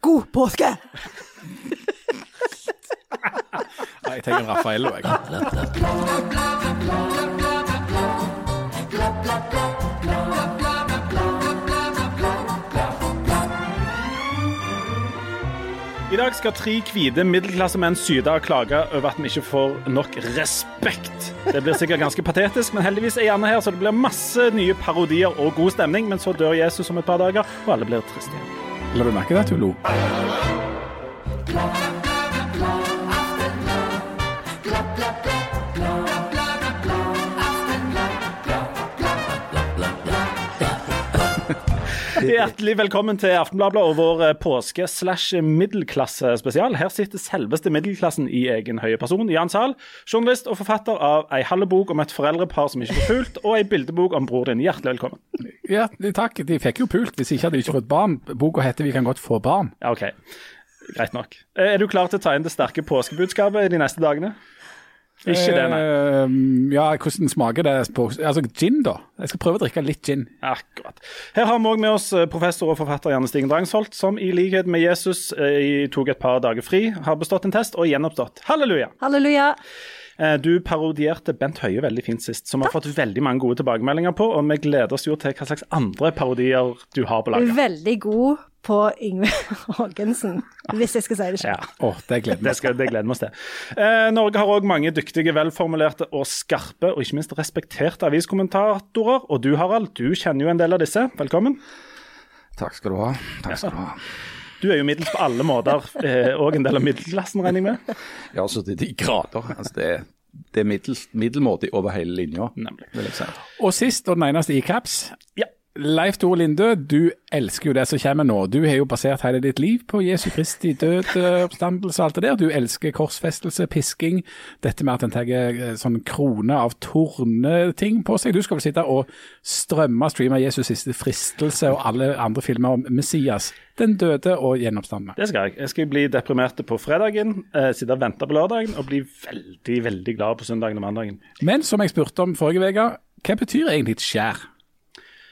God påske! Nei, Jeg tenker Raffaello, jeg. I dag skal tre hvite middelklassemenn syde og klage over at vi ikke får nok respekt. Det blir sikkert ganske patetisk, men heldigvis er Janne her, så det blir masse nye parodier og god stemning. Men så dør Jesus om et par dager, og alle blir triste igjen. La du merke til at hun lo? Hjertelig velkommen til Aftenbladet og vår eh, påske-slash-middelklasse-spesial. Her sitter selveste middelklassen i egen høye person. Jan Zahl, journalist og forfatter av ei halv bok om et foreldrepar som ikke får pult, og ei bildebok om bror din. Hjertelig velkommen. Ja, takk. De fikk jo pult. Hvis ikke hadde de ikke fått barn. Boka heter 'Vi kan godt få barn'. Ja, OK. Greit nok. Eh, Er du klar til å ta inn det sterke påskebudskapet de neste dagene? Ikke det, nei. Eh, ja, hvordan smaker det på Altså, gin, da? Jeg skal prøve å drikke litt gin. Akkurat. Her har vi òg med oss eh, professor og forfatter Janne Stigen Drangsholt, som i likhet med Jesus eh, tok et par dager fri, har bestått en test og gjenoppstått. Halleluja! Halleluja. Eh, Du parodierte Bent Høie veldig fint sist, som vi har fått veldig mange gode tilbakemeldinger på. Og vi gleder oss jo til hva slags andre parodier du har på lager. Veldig god på Yngve Haagensen, hvis jeg skal si det Ja, selv. Å, det gleder det, meg. skal, det gleder vi oss til. Eh, Norge har òg mange dyktige, velformulerte og skarpe, og ikke minst respekterte aviskommentatorer. Og du Harald, du kjenner jo en del av disse. Velkommen. Takk skal du ha. Takk skal du ha. Du er jo middels på alle måter, eh, og en del av middelklassen, regner jeg med. Ja, så til de grader. Altså, det, er- det er middel, middelmådig over hele linja, Nemlig. vil jeg si. Og sist, og den eneste i caps. Ja. Leif Tore Lindø, du elsker jo det som kommer nå. Du har jo basert hele ditt liv på Jesu Kristi død, eh, oppstandelse og alt det der. Du elsker korsfestelse, pisking, dette med at en tar eh, sånn krone av torneting på seg. Du skal vel sitte og strømme streame Jesus siste fristelse og alle andre filmer om Messias, den døde og gjenoppstandende. Det skal jeg. Jeg skal bli deprimert på fredagen, eh, sitte og vente på lørdagen, og bli veldig, veldig glad på søndagen og mandagen. Men som jeg spurte om forrige uke, hva betyr egentlig et skjær?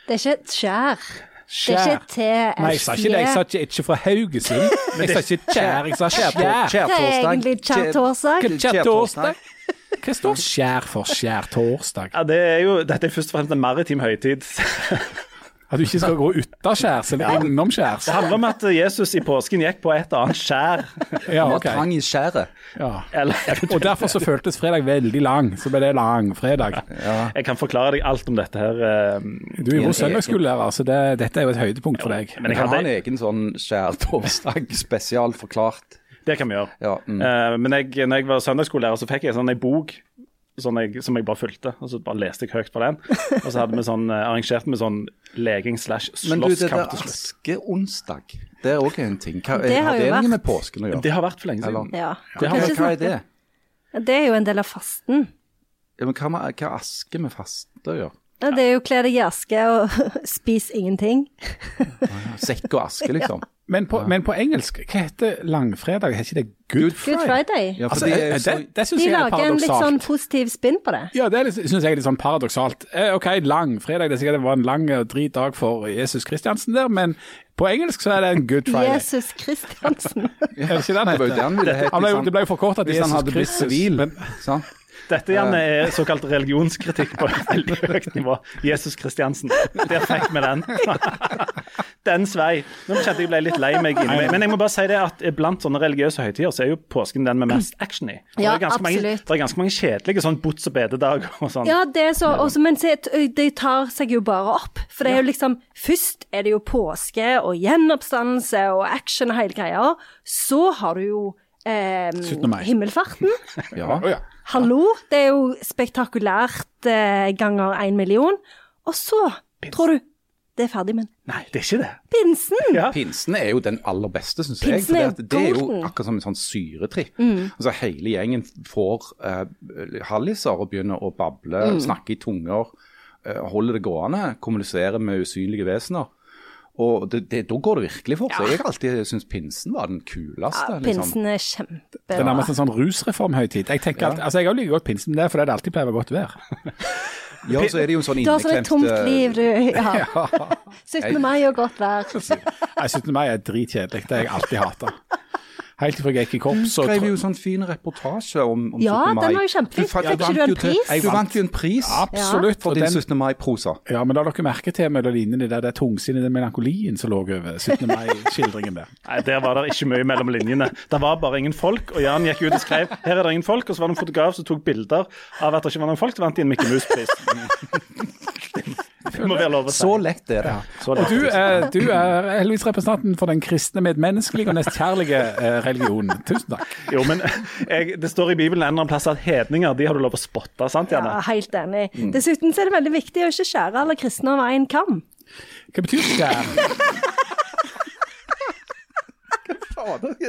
Det er ikke et skjær. Det er ikke til Nei, jeg sa ikke det. Jeg sa ikke, ikke fra Haugesund. Jeg sa ikke kjær, jeg sa skjær. Det er egentlig skjærtorsdag. Kjærtorsdag. Hva står skjær for skjærtorsdag? Ja, det er jo, Dette er først og fremst en maritim høytid. At du ikke skal gå utaskjærs eller innomskjærs? Det handler om at Jesus i påsken gikk på et annet skjær. Ja, Han var trang i skjæret. Ja. Eller, Og derfor så føltes fredag veldig lang, så ble det lang fredag. Ja. jeg kan forklare deg alt om dette her. eh, Du er jo søndagsskolelærer, så det, dette er jo et høydepunkt for deg. Men jeg kan ha en egen sånn skjærtorsdag spesial forklart. det kan vi gjøre. Ja, mm. Eh, men jeg, når jeg var søndagsskolelærer, så fikk jeg sånn en bok sånn jeg, som jeg bare fulgte. Og så bare leste jeg høyt på den. Og så hadde vi sånn, eh, arrangert med sånn leging slash Men du, det slåsskamp der til slutt. askeonsdag, det er òg en ting. Hva, Det har det noe vært- med påsken å gjøre? Det har vært for lenge Eller- siden. Ja. Det har Hva, er det? Det er jo en del av fasten. Ja, men hva, hva har aske med faste å gjøre? Ja, det er jo kle deg i aske og spis ingenting. Sekk og aske, liksom? Men på, men på engelsk, hva heter langfredag? Heter ikke det Good Good Friday. Ja, Altså, det eh, er det, det syns De jeg er lager en litt sånn positiv spinn på det. Ja, det syns jeg er litt sånn paradoksalt. Eh, OK, langfredag, det er sikkert det var en lang og drit dag for Jesus Kristiansen der, men på engelsk så er det en Good Friday. Jesus Kristiansen. Er det ikke det var jo det heter? han jo- det ble jo forkortet til hvis han hadde blitt sivil. Men, sant? Dette gjerne er såkalt religionskritikk på veldig høyt nivå. Jesus Kristiansen. Der fikk vi den. Den svei. Nå kjente jeg ble litt lei meg inni meg. Men jeg må bare si det at blant sånne religiøse høytider, så er jo påsken den med mest action i. Ja, det, er ganske mange, det er ganske mange kjedelige sånn bots- og bededager og sånn. Ja, det er så, også, men se, de tar seg jo bare opp. For det er jo liksom Først er det jo påske og gjenoppstandelse og action og hele greia. Så har du jo eh, 17. mai. himmelfarten. Ja. Hallo! Det er jo spektakulært eh, ganger én million. Og så tror du det er ferdig, men Nei, det er ikke det. pinsen! Ja. Pinsen er jo den aller beste, syns jeg. Pinsen For det, det er jo akkurat som en sånn syretripp. Altså, hele gjengen får eh, halliser og begynner å bable, snakke i tunger, eh, holder det gående, kommuniserer med usynlige vesener. Og det, det, da går det virkelig for seg. Jeg har alltid syntes pinsen var den kuleste. Ja, liksom. pinsen er Det er kjempebra. nærmest en sånn rusreformhøytid. Jeg tenker alltid, altså jeg har like godt pinsen, men det er fordi det alltid pleier å være godt vær. Ja, så er det jo en sånn Du har sånn et tomt inneklemt liv, du. Ja. Ja. 17. mai og godt vær. Jeg 17. mai er dritkjedelig. Det har jeg alltid hata. Helt fra jeg gikk i korps. så skrev jo sånn fin reportasje om, om Ja, 17. mai. Ja, den var jo kjempefin. Fikk ikke du en pris? Jeg vant jo en pris Absolutt. for din den- 17. mai-prosa. Ja, men la dere merke til mellom linjene der det tungsinnet, den melankolien som lå over 17. mai-skildringen der. Nei, Der var det ikke mye mellom linjene. Det var bare ingen folk. Og Jan gikk ut og skrev her er det ingen folk, og så var det en fotograf som tok bilder av at det ikke var noen folk. Så vant de en Mikke Mouse-pris. Det må være lov å si. Så lett er det. Så Og du er, du er heldigvis representanten for den kristne, medmenneskelige og nestkjærlige eh, religionen. Tusen takk. Jo, men jeg, Det står i Bibelen en eller annen plass at hedninger de har du lov å spotte. sant, Janne? Ja, helt enig. Dessuten så er det veldig viktig å ikke skjære alle kristne over én kam. Hva betyr skjær?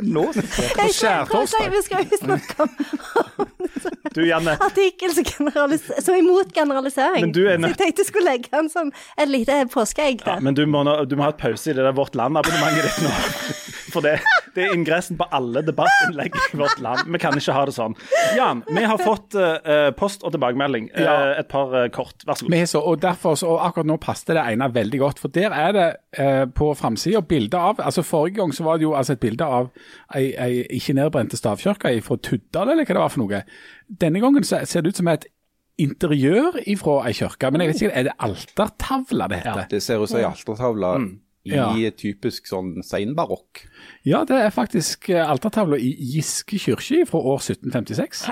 Nå Jeg skjærtorsdag. Vi skal jo snakke om Du, Janne. artikkel som, som er imot generalisering. Men du er nødt- Så jeg tenkte jeg skulle legge en sånn, et lite påskeegg Ja, men du må, nå- du må ha et pause i det der Vårt Land-abonnementet ditt nå. For det, det er ingressen på alle debattinnlegg i Vårt Land. Vi kan ikke ha det sånn. Jan, vi har fått uh, post og tilbakemelding. Eh, Ja. et par uh, kort. Vær så god. Vi så, og derfor så, og akkurat nå passet det ene veldig godt, for der er det på framsida bilde av altså Forrige gang så var det jo altså et bilde av ei, ei ikke nedbrente stavkirke fra Tuddal, eller hva det var for noe. Denne gangen så ser det ut som et interiør ifra ei kirke, men jeg vet ikke, er det altertavle det heter? Det ser ut som ei altertavle i Ja. typisk sånn seinbarokk. Ja, det er faktisk eh, altertavla i Giske kirke fra år 1756.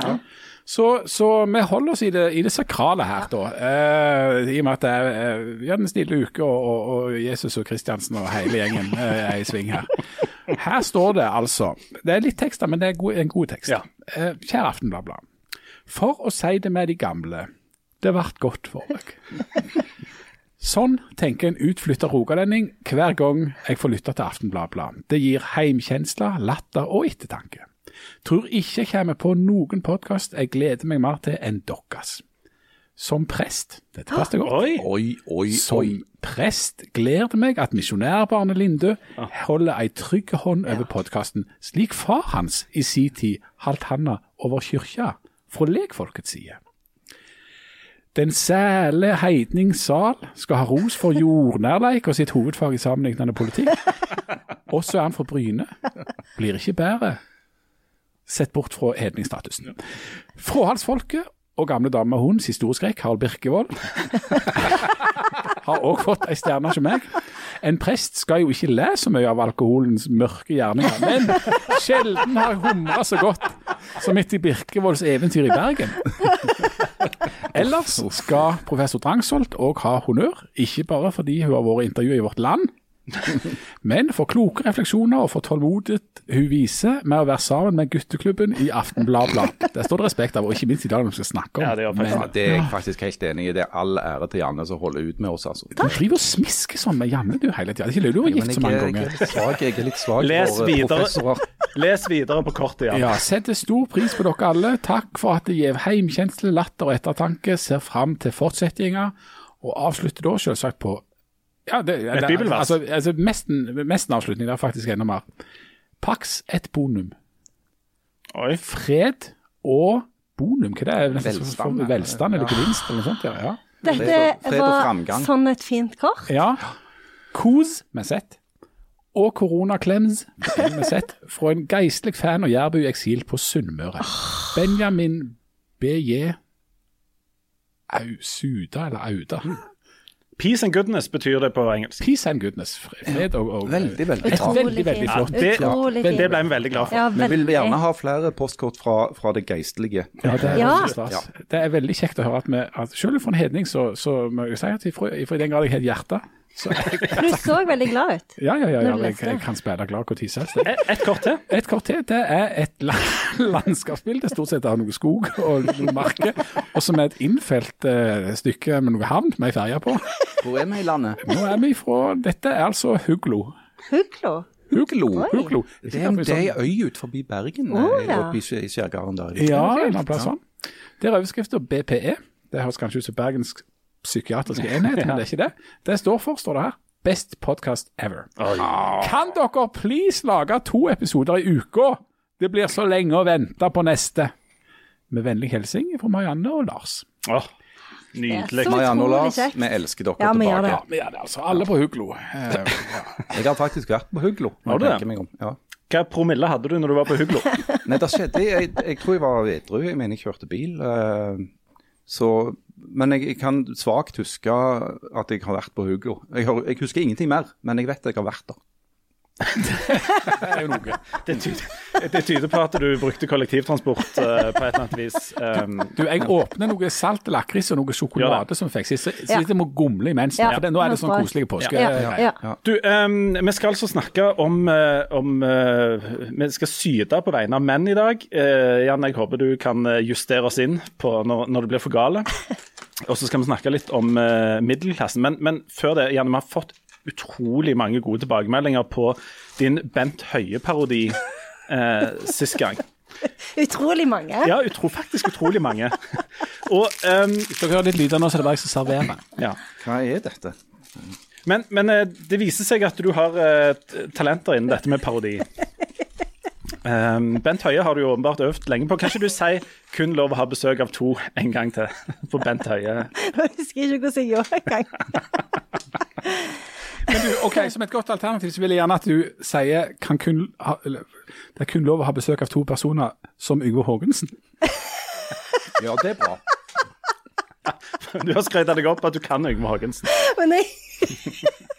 Så, så vi holder oss i det, i det sakrale her, da. Eh, I og med at det er eh, ja, den stille uke, og, og, og Jesus og Kristiansen og hele gjengen eh, er i sving her. Her står det altså Det er litt tekst, men det er en god tekst. Ja. Eh, kjære Aftenblad-blad. For å si det med de gamle, det vart godt for meg. Sånn tenker en utflytta rogalending hver gang jeg får lytte til Aftenbladet. Det gir heimkjensler, latter og ettertanke. Tror ikke jeg kommer på noen podkast jeg gleder meg mer til enn deres. Som prest Dette passer godt. Oi! Oi, oi, Som oi. prest gleder det meg at misjonærbarnet Lindø holder ei trygg hånd over podkasten, slik far hans i si tid holdt handa over kyrkja fra lekfolkets side. Den sæle heidning Zahl skal ha ros for jordnærleik og sitt hovedfag i sammenlignende politikk. Også er han fra Bryne. Blir ikke bedre, sett bort fra hedningsstatusen. Fråhalsfolket og gamle dame med hund, siste ordskrekk, Harald Birkevold, har òg fått ei stjerne som meg. En prest skal jo ikke le så mye av alkoholens mørke gjerninger, men sjelden har jeg humra så godt som etter Birkevolds eventyr i Bergen. Ellers skal professor Drangsholt òg ha honnør, ikke bare fordi hun har vært intervjuet i Vårt Land, men for kloke refleksjoner og for tålmodighet hun viser med å være sammen med gutteklubben i Aftenbladet. Det står det respekt av, og ikke minst i dag når vi skal snakke om. Ja, det faktisk Ja, det er jeg faktisk helt enig i. Det er all ære til Janne som holder ut med oss, altså. du driver og smisker sånn med Janne du hele tida. Ikke løgn, du har gift så mange jeg er ganger. litt svak, jeg er litt svak Les for videre. professorer. Les videre på kortet, Janne. Ja, setter stor pris på dere alle. Takk for at det gir heimkjensle, latter og ettertanke. Ser fram til fortsettinga. Og avslutter da selvsagt på ja, det, Et bibelvers. Altså, altså mesten, mesten avslutning. Det er faktisk enda mer. Pax et bonum. Oi. Fred og bonum, hva det er det? Velstand. Velstand eller gevinst eller noe sånt? Ja. ja. Dette var sånn et fint kort. ja. Kos med Z. Og koronaklems fra en geistlig fan og jærbu i eksil på Sunnmøre. Benjamin BJ Au, Suda eller Auda. Peace and goodness betyr det på engelsk. Peace and goodness. Fred og, og Veldig, veldig bra. veldig, veldig flott. Det, det, ble vi veldig glad for. Ja, Vi vil gjerne ha flere postkort fra, fra det geistlige. Ja, det er, Ja. veldig det er veldig kjekt å høre at vi at Selv for en hedning, så, så må jeg si at i den grad jeg har et hjerte så, du så veldig glad ut. Ja, ja, ja. ja jeg, jeg kan spille glad når som helst. Et, et kort til. Et kort til. Det er et la- landskapsbilde, stort sett av noe skog og noe marke, og som er et innfelt uh, stykke med noe havn med ei ferje på. Hvor er vi i landet? Nå er vi fra Dette er altså Huglo. Huglo. Huglo. Huglo. Det er, en er ei øy ut forbi Bergen, eh, ja. oppe i Skjærgarden der. Ja, en eller annen plass sånn. Det er overskrifta BPE. Det høres kanskje ut som Bergens psykiatriske enhet, men det er ikke det. Det står for, står det her, Best podcast ever. Kan dere please lage to episoder i uka? Det blir så lenge å vente på neste. Med vennlig hilsen fra Marianne og Lars. Oh, Nydelig. Marianne og Lars, vi elsker dere Ja, vi gjør tilbake. det. Ja, vi gjør det altså. Alle på Huglo. ja. Jeg har faktisk vært på Huglo. Har du det? Ja. Hva promille hadde du når du var på Huglo? Nei, det skjedde jeg, jeg tror jeg var edru. Jeg mener jeg kjørte bil. eh, så, men jeg, jeg kan svakt huske at jeg har vært på Hugo. Jeg, har, jeg husker ingenting mer, men jeg vet at jeg har vært der. Det er jo noe. Det tyder, det tyder på at du brukte kollektivtransport uh, på et eller annet vis. Um, Du, jeg åpner noe salt lakris og noe sjokolade ja, som vi fikk sist. Så så Ja. jeg må gomle imens. Ja, For det, nå er det sånn koselige påske. Ja, ja. Du, um, vi skal altså snakke om, eh, om uh, Vi skal syde på vegne av menn i dag. Uh, Jan, jeg håper du kan justere oss inn på når, når det blir for gale. Og så skal vi snakke litt om middelklassen. Men, men før det, Jan, vi har fått utrolig mange gode tilbakemeldinger på din Bent Høie-parodi eh, sist gang. Utrolig mange. Ja, utro, faktisk utrolig mange. Og um, dere hører litt lyder nå, så det er bare jeg som serverer. ja. Hva er dette? Men, men eh, det viser seg at du har uh, talenter innen dette med parodi. Um, Bent Høie har du jo åpenbart øvd lenge på. Kan ikke du si 'kun lov å ha besøk av to' en gang til? For Bent Høie. Nå husker jeg ikke hvordan jeg gjorde engang. Men du, ok, Som et godt alternativ så vil jeg gjerne at du sier kan kun ha, det er kun lov å ha besøk av to personer som Yngve Haagensen. Ja, det er bra. Du har skrevet deg opp at du kan Yngve Haagensen. Men jeg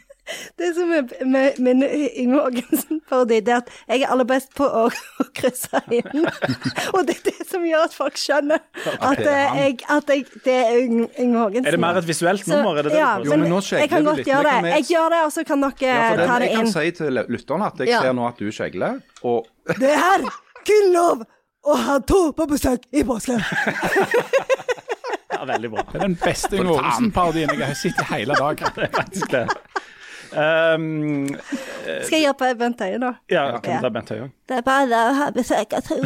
Det som er med min Yngve Haagensen-parodi, det er at jeg er aller best på å, å krysse inn. Og det er det som gjør at folk skjønner at, det eh, jeg, at jeg, det er Yngve Yngve Er det mer et visuelt Så- nummer? Er det det ja, du Jo, men nå jeg kan godt gjøre Det det. Jeg gjør det, og så kan dere Ja, ta det, inn. jeg kan si til lytterne at jeg Ja. ser nå at du skjegler, og Det er kun lov å ha to på besøk i påsken. Ja, veldig bra. Det er den beste Yngve Haagensen-parodien jeg har sett i hele dag. Det er faktisk det. Um, Skal jeg gjøre på Bent Høie, da? ja, kan du ta Bent Høie? Det er bare å ha besøk av i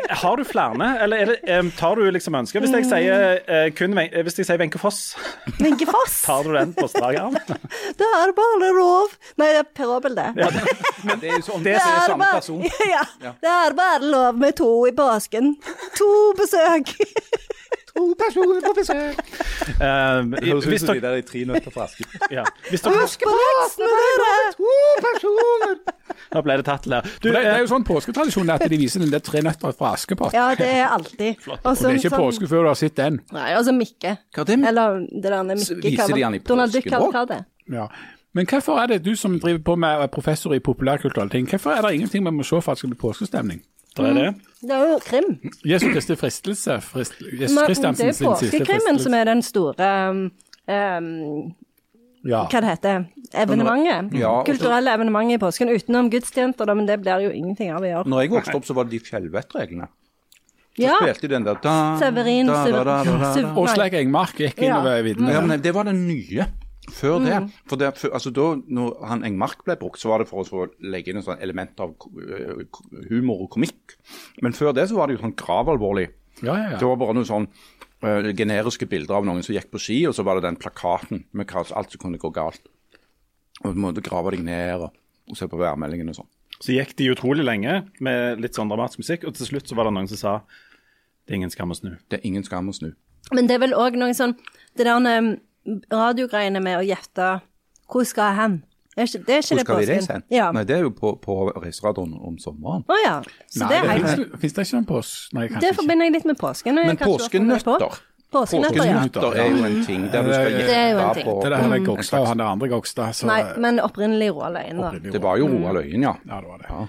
har du flere, eller er det, tar du liksom ønsker? Hvis jeg sier eh, kun eh, Hvis jeg sier Wenche Foss, Wenche Foss. tar du den på strak arm? Det er bare lov Nei, det er Per Abel, det. det er jo sånn, det Det er er samme bare, person. ja, det er bare lov med to i påsken. To besøk. To personer på besøk. Um, Det høres ut som de der i Tre nøtter fra Askepott. ja, hvis dere på dere! To personer! Nå ble det tatt. Du, det, det er eh, jo sånn påsketradisjon at de viser den der tre nøtter fra Askepott. Ja, det er alltid. Og Og det er ikke sånn- påske før du har sett den. Nei, altså Mikke. Hva er det Eller det der Mikke. Viser de han i Donald Duck påsken også? Ja. Men hvorfor er det du som driver på med professor i populærkulturelle ting, hvorfor er det ingenting vi må se for at det skal bli påskestemning? Det er det. Det er jo krim. Jesu Kristi fristelse. Frist, Jesus Men Kristiansen det er påskekrimmen som er den store um, um, Ja. Hva det heter Evenementet. Ja, så- Kulturelle evenementet i påsken utenom gudstjenester, da, men det blir det jo ingenting av i år. Når jeg vokste opp, så var det de fjellvettreglene. Så Ja. spilte de den der da, Severin, da, da, da, da, da, da. Åsleik Engmark gikk innover Ja. viddene. Ja, men det var den nye. Før Mm. det. For det, for, altså da når han Engmark ble brukt, så var det for å legge inn en sånn element av humor og komikk. Men før det så var det jo sånn gravalvorlig. Ja, ja, Det var bare noen sånn uh, generiske bilder av noen som gikk på ski, og så var det den plakaten med hva, alt som kunne gå galt. Og du måtte grave deg ned og, og se på værmeldingen og sånn. Så gikk de utrolig lenge med litt sånn dramatisk musikk, og til slutt så var det noen som sa det er ingen skam å snu. Det er ingen skam å snu. Men det er vel òg noe sånn Det der um, radiogreiene med å gjette hvor skal jeg hen? Er ikke, det er ikke Hvor det skal vi påsken? reise hen? Ja. Nei, det er jo på, på reiseradioen om sommeren. Å ja. Så Nei, det er helt finnes det ikke noen pås... Nei, Det kanskje Det forbinder jeg litt med påsken. Men påskenøtter? på. påskenøtter Påskenøtter, ja. Er jo en ting der du skal Det er jo en gjette ting. på Det der er Gokstad og han der andre Gokstad. Så, Nei, men opprinnelig Roald Øyen, da. Det var jo Roald Øyen, ja. Ja, det var det.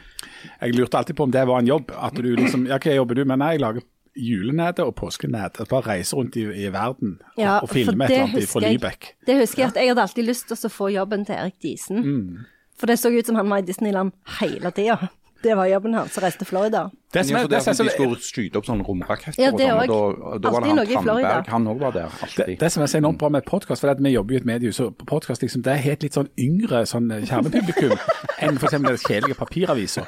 Jeg lurte alltid på om det var en jobb. At du liksom Ja, hva jobber du med? Nei, jeg lager julenede og påskenede. Bare reise rundt i, i verden Ja, og filme et eller annet fra. Lybekk. Det husker jeg at jeg hadde alltid lyst til å få jobben til Erik Diesen. Mm. For det så ut som han var i Disneyland hele tida. Det var jobben hans, å reise til Florida. Det som er, det, det som er de skulle skyte opp sånne romraketter Ja, det òg. og også. da, da var Alltid det noe i han Florida. Han òg var der. det, alltid. det som er så enormt bra med podkast, for at vi jobber jo i et mediehus, og podkast liksom, det er helt litt sånn yngre sånn kjernepublikum enn f.eks. den kjedelige papiravisa.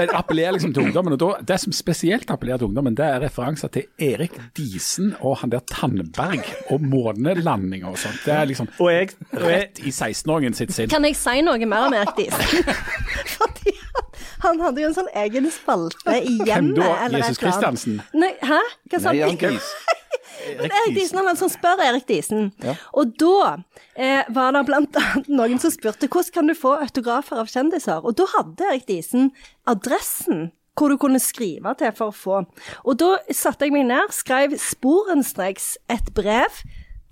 Det appellerer liksom til ungdommen. og da, Det som spesielt appellerer til ungdommen, det er referanser til Erik Diesen og han der Tandberg og månelandinger og sånt. Det er liksom Og jeg, og jeg rett i 16-åringen sitt sinn. Kan jeg si noe mer om Erik Diesen? Fordi han, hadde jo en sånn egen spalte i hjemmet. Hvem da? Jesus. Kristiansen? Nei, hæ? Hva sa Nei, du? Men Erik Diesen han som spør Erik Diesen. Ja. Og da eh, var det blant annet noen som spurte hvordan kan du få autografer av kjendiser. Og da hadde Erik Diesen adressen hvor du kunne skrive til for å få. Og da satte jeg meg ned, skrev sporenstreks et brev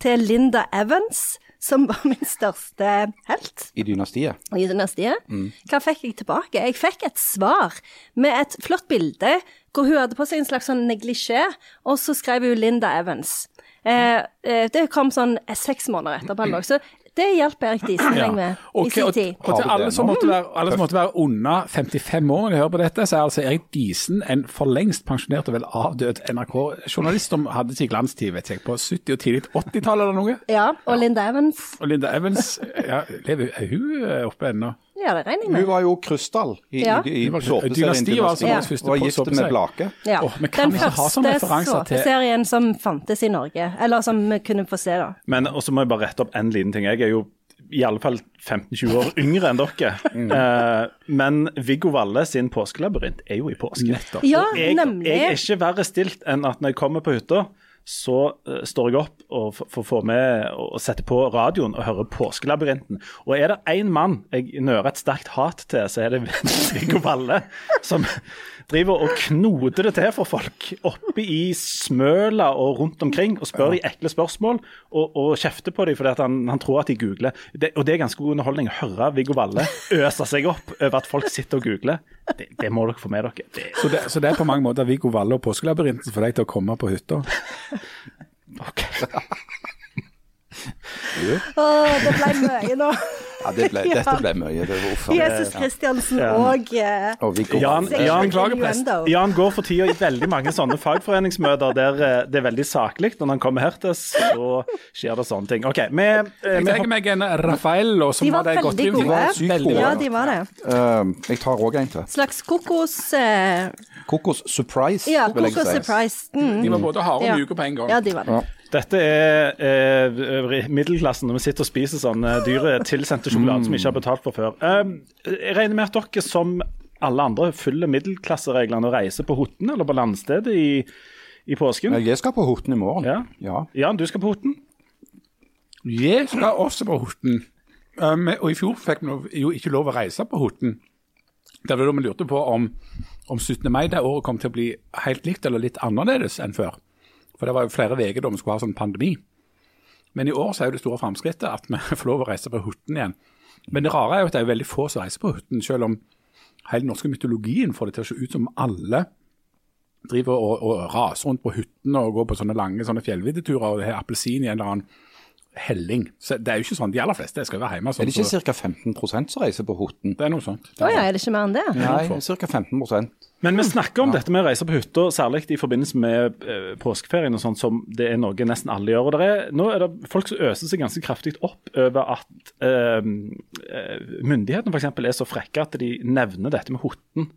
til Linda Evans, som var min største helt I dynastiet. i dynastiet. Hva fikk jeg tilbake? Jeg fikk et svar med et flott bilde hvor hun hadde på seg en slags sånn neglisjé, og så skrev hun Linda Evans. Eh, eh, det kom sånn seks måneder etterpå. Så det hjalp Erik Diesen meg med okay, i sin tid. og til alle som, måtte være, alle som måtte være under 55 år når de hører på dette, så er altså Erik Diesen en for lengst pensjonert og vel avdød NRK-journalist som hadde sin glanstid vet jeg, på 70- og tidlig 80-tallet eller noe. Ja, og Linda Evans. Og Linda Evans, ja, lever er hun oppe ennå? Ja, det regner jeg Hun var jo krystall i, Ja. i, i såpeserien Dynasti var altså Ja. Første Var gift med. Blake. Ja. Oh, vi kan Den ikke ha sånne første referanser til- såpeserien som fantes i Norge, eller som vi kunne få se, da. Men også må jeg bare rette opp en liten ting. Jeg er jo i alle fall 15-20 år yngre enn dere. uh, men Viggo Valle sin påskelabyrint er jo i påske. Nettopp. Ja, Og jeg, nemlig. jeg er ikke verre stilt enn at når jeg kommer på hytta, så uh, står jeg opp og får få med og setter på radioen og hører Påskelabyrinten. Og er det én mann jeg nører et sterkt hat til, så er det Viggo Valle. Som driver og knoter det til for folk oppe i Smøla og rundt omkring og spør de ekle spørsmål og, og kjefter på dem fordi han, han tror at de googler. Det, og det er ganske god underholdning å høre Viggo Valle øse seg opp over at folk sitter og googler. Det, det må dere få med dere. Det, Så så det er på mange måter Viggo Valle og påskelabyrinten som får deg til å komme på hytta? ok. Å, det ble mye nå. Ja, det ble, Dette ble mye. Det. Jesus Kristiansen Ja. og eh, Og Viggo Jan, Valle. Jan, Jan går for tida i veldig mange sånne fagforeningsmøter der eh, det er veldig saklig. Når han kommer her til så skjer det sånne ting. OK, vi, eh, Jeg tenker meg en Raffaello som De var hadde gått inn De var Veldig gode. Ja, de var det. Uh, jeg tar òg en til. Slags kokos Uh... Kokos Surprise, Ja, vil jeg kokos si. surprise. Mm. De var både harde og mjuke på en gang. Ja, de var det. Ja. Dette er eh, middelklassen når vi sitter og spiser sånne dyre tilsendte sjokolader som vi ikke har betalt for før. Eh, jeg regner med at dere som alle andre følger middelklassereglene og reiser på Hotten eller på landstedet i, i påsken. Jeg skal på hoten i morgen. Ja. ja. Jan, du skal på Hotten? Jeg skal også på hoten. Um, og i fjor fikk vi jo ikke lov å reise på hoten. Det var da vi lurte på om, om 17. mai det året kom til å bli helt likt eller litt annerledes enn før. For det var jo flere uker da vi skulle ha sånn pandemi. Men i år så er jo det store framskrittet at vi får lov å reise på Hutten igjen. Men det rare er jo at det er veldig få som reiser på Hutten, selv om hele den norske mytologien får det til å se ut som alle driver og, og raser rundt på hyttene og går på sånne lange sånne fjellviddeturer og har appelsin i en eller annen helling. Så det er jo ikke sånn. De aller fleste skal være hjemme. Er Sånn, det ikke ca. 15% som reiser på Horten? det er noe sånt. Å ja, er det ikke mer enn det? Nei, ca. 15% Men vi snakker om dette med å reise på hytta, særlig i forbindelse med eh, påskeferien og sånt, som det er noe nesten alle gjør. Og det er, nå er det folk som øser seg ganske kraftig opp over at eh, eh, myndighetene f.eks. er så frekke at de nevner dette med hytten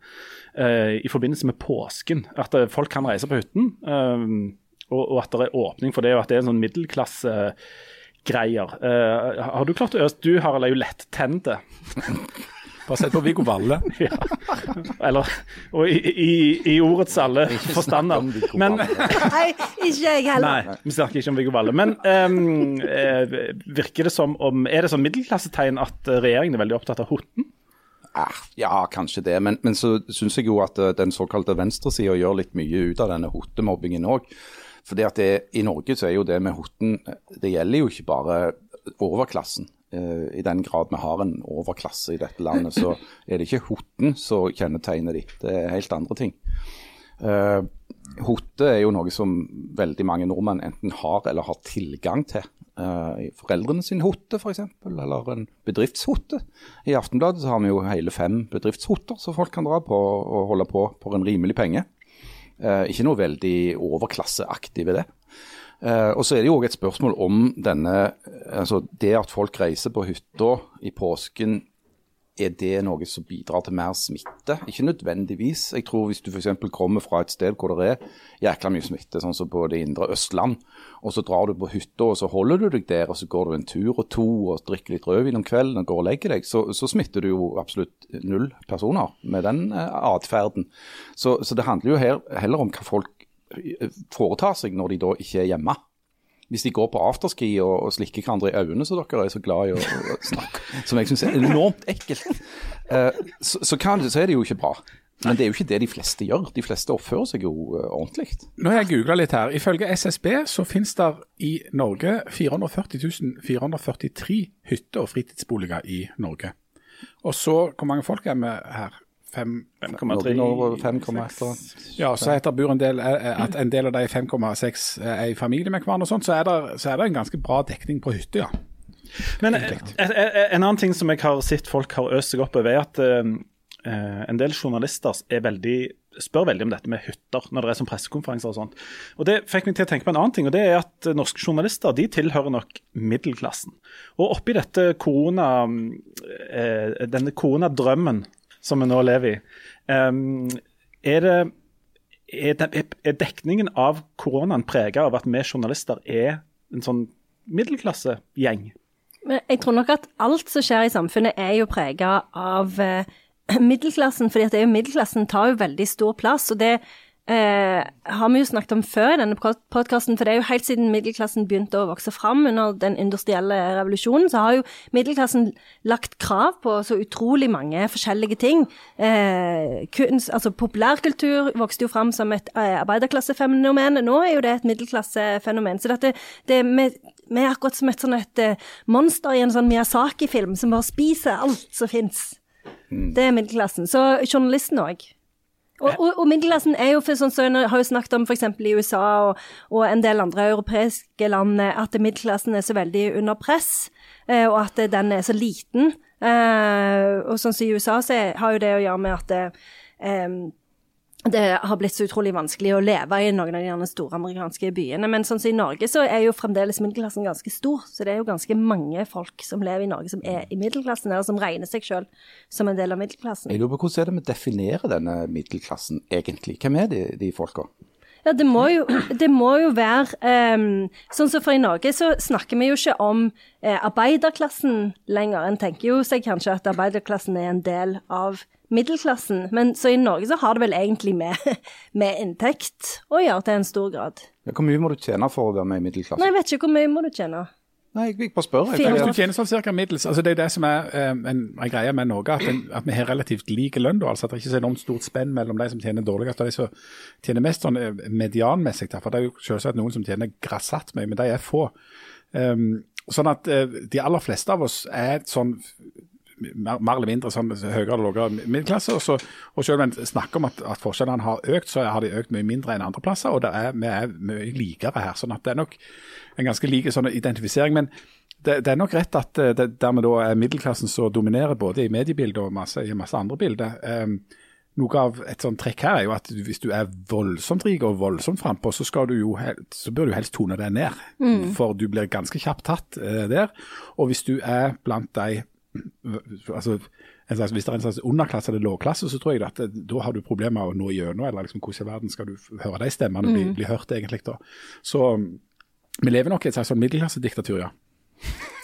eh, i forbindelse med påsken. At eh, folk kan reise på hytten, eh, og, og at det er åpning for det, og at det er en sånn middelklasse greier. Uh, har du klart å øse Du Harald er jo lettente. Bare sett på Viggo Valle. Ja. Eller og i, i, i ordets alle forstander. Men Nei, ikke jeg heller. Nei, vi snakker ikke om Viggo Valle. Men um, virker det som om Er det sånn middelklassetegn at eh, regjeringen er veldig opptatt av Horten? Ah, ja, kanskje det. Men, men så syns jeg jo at den såkalte venstresida gjør litt mye ut av denne hotemobbingen òg. Fordi at det, I Norge så er jo det med hoten Det gjelder jo ikke bare overklassen. Eh, I den grad vi har en overklasse i dette landet, så er det ikke hoten som kjennetegner de. Det er helt andre ting. Uh, Hote er jo noe som veldig mange nordmenn enten har eller har tilgang til. Uh, foreldrene sin hote, f.eks., eller en bedriftshote. I Aftenbladet så har vi jo hele fem bedriftshoter som folk kan dra på og holde på for en rimelig penge. Uh, ikke noe veldig overklasseaktig ved det. Uh, og så er det jo òg et spørsmål om denne Altså det at folk reiser på hytta i påsken er det noe som bidrar til mer smitte? Ikke nødvendigvis. Jeg tror hvis du f.eks. kommer fra et sted hvor det er jækla mye smitte, sånn som på det indre Østland, og så drar du på hytta og så holder du deg der, og så går du en tur og to og drikker litt rødvin om kvelden og går og legger deg, så, så smitter du jo absolutt null personer med den eh, atferden. Så, så det handler jo her, heller om hva folk eh, foretar seg når de da ikke er hjemme hvis de går på afterski og, og slikker hverandre i øynene, så dere er så glad i å, snakke, som jeg syns er enormt ekkelt, uh, så, så, kan, så, er det jo ikke bra. Men det er jo ikke det de fleste gjør. De fleste oppfører seg jo uh, ordentlig. Nå har jeg googla litt her. Ifølge SSB så finnes det i Norge 440 443 hytter og fritidsboliger i Norge. Og så, hvor mange folk er vi her? 5,3 Ja, så etter bor en del, at en del av de 5,6 er i familie med hverandre, og sånt, så er, det, så er det en ganske bra dekning på hytta, ja. Men en, en annen ting som jeg har sett folk har øst seg opp over, er at uh, en del journalister er veldig spør veldig om dette med hytter når det er som pressekonferanser og sånt. Og Det fikk meg til å tenke på en annen ting, og det er at norske journalister de tilhører nok middelklassen. Og oppi dette korona, eh, denne koronadrømmen som vi nå lever i. Um, er, det, er, dekningen av koronaen prega av at vi journalister er en sånn middelklassegjeng? Jeg tror nok at alt som skjer i samfunnet er jo prega av eh, middelklassen, fordi at middelklassen tar jo veldig stor plass. og det eh, har vi jo snakket om før i denne podkasten, for det er jo helt siden middelklassen begynte å vokse fram under den industrielle revolusjonen, så har jo middelklassen lagt krav på så utrolig mange forskjellige ting. Eh, kunst, altså Populærkultur vokste jo fram som et eh, arbeiderklassefenomen. Nå er jo det et middelklassefenomen. Så dette, det med vi er akkurat som et sånn et uh, monster i en sånn Miyazaki-film som bare spiser alt som fins. Mm. Det er middelklassen. Så journalisten òg. Og, og, og, middelklassen er jo for sånn som så har jo snakket om f.eks. i USA og, og, en del andre europeiske land, at middelklassen er så veldig under press, eh, og at den er så liten. Eh, og sånn som i USA så har jo det å gjøre med at eh, det har blitt så utrolig vanskelig å leve i noen av de store amerikanske byene. Men sånn som i Norge så er jo fremdeles middelklassen ganske stor. Så det er jo ganske mange folk som lever i Norge som er i middelklassen, eller som regner seg selv som en del av middelklassen. Jeg lurer på Hvordan er det vi definerer denne middelklassen egentlig? Hvem er de, de folka? Ja, det må jo, det må jo være um, Sånn som for i Norge så snakker vi jo ikke om eh, arbeiderklassen lenger. En tenker jo seg kanskje at arbeiderklassen er en del av middelklassen. Men så i Norge så har det vel egentlig med, med inntekt å gjøre til en stor grad. Ja, hvor mye må du tjene for å være med i middelklassen? Nei, jeg vet ikke hvor mye må du tjene. Nei, jeg bare spør. Hvis du tjener sånn cirka middels, altså Det er det som er um, en, en, greie med Norge, at, en, at, vi har relativt like lønn. altså At det ikke er så enormt stort spenn mellom de som tjener dårligst og de som tjener mest sånn eh, medianmessig. For det er jo selvsagt noen som tjener grassat mye, men de er få. Um, sånn at uh, de aller fleste av oss er sånn mer, mer, eller mindre sånn høyere og lavere middelklasse. Og, så, og selv om en snakker om at, at, forskjellene har økt, så har de økt mye mindre enn andre plasser. Og er, vi er mye likere her. sånn at det er nok en ganske like sånn identifisering. men det, det, er nok rett at det, dermed da er middelklassen som dominerer både i mediebildet og masse, i masse andre bilder. Um, noe av et sånt trekk her er jo at hvis du er voldsomt rik og voldsomt frampå, så, skal du jo, så bør du helst tone deg ned. Mm. For du blir ganske kjapt tatt uh, der. Og hvis du er blant de altså, slags, Hvis det er en slags underklasse eller lågklasse, så tror jeg at eh, da har du problemer med å nå gjennom. Eller liksom, hvordan i verden skal du høre de stemmene mm. bli, bli, hørt, egentlig? da. Så vi lever nok i et slags sånn middelklassediktatur, ja.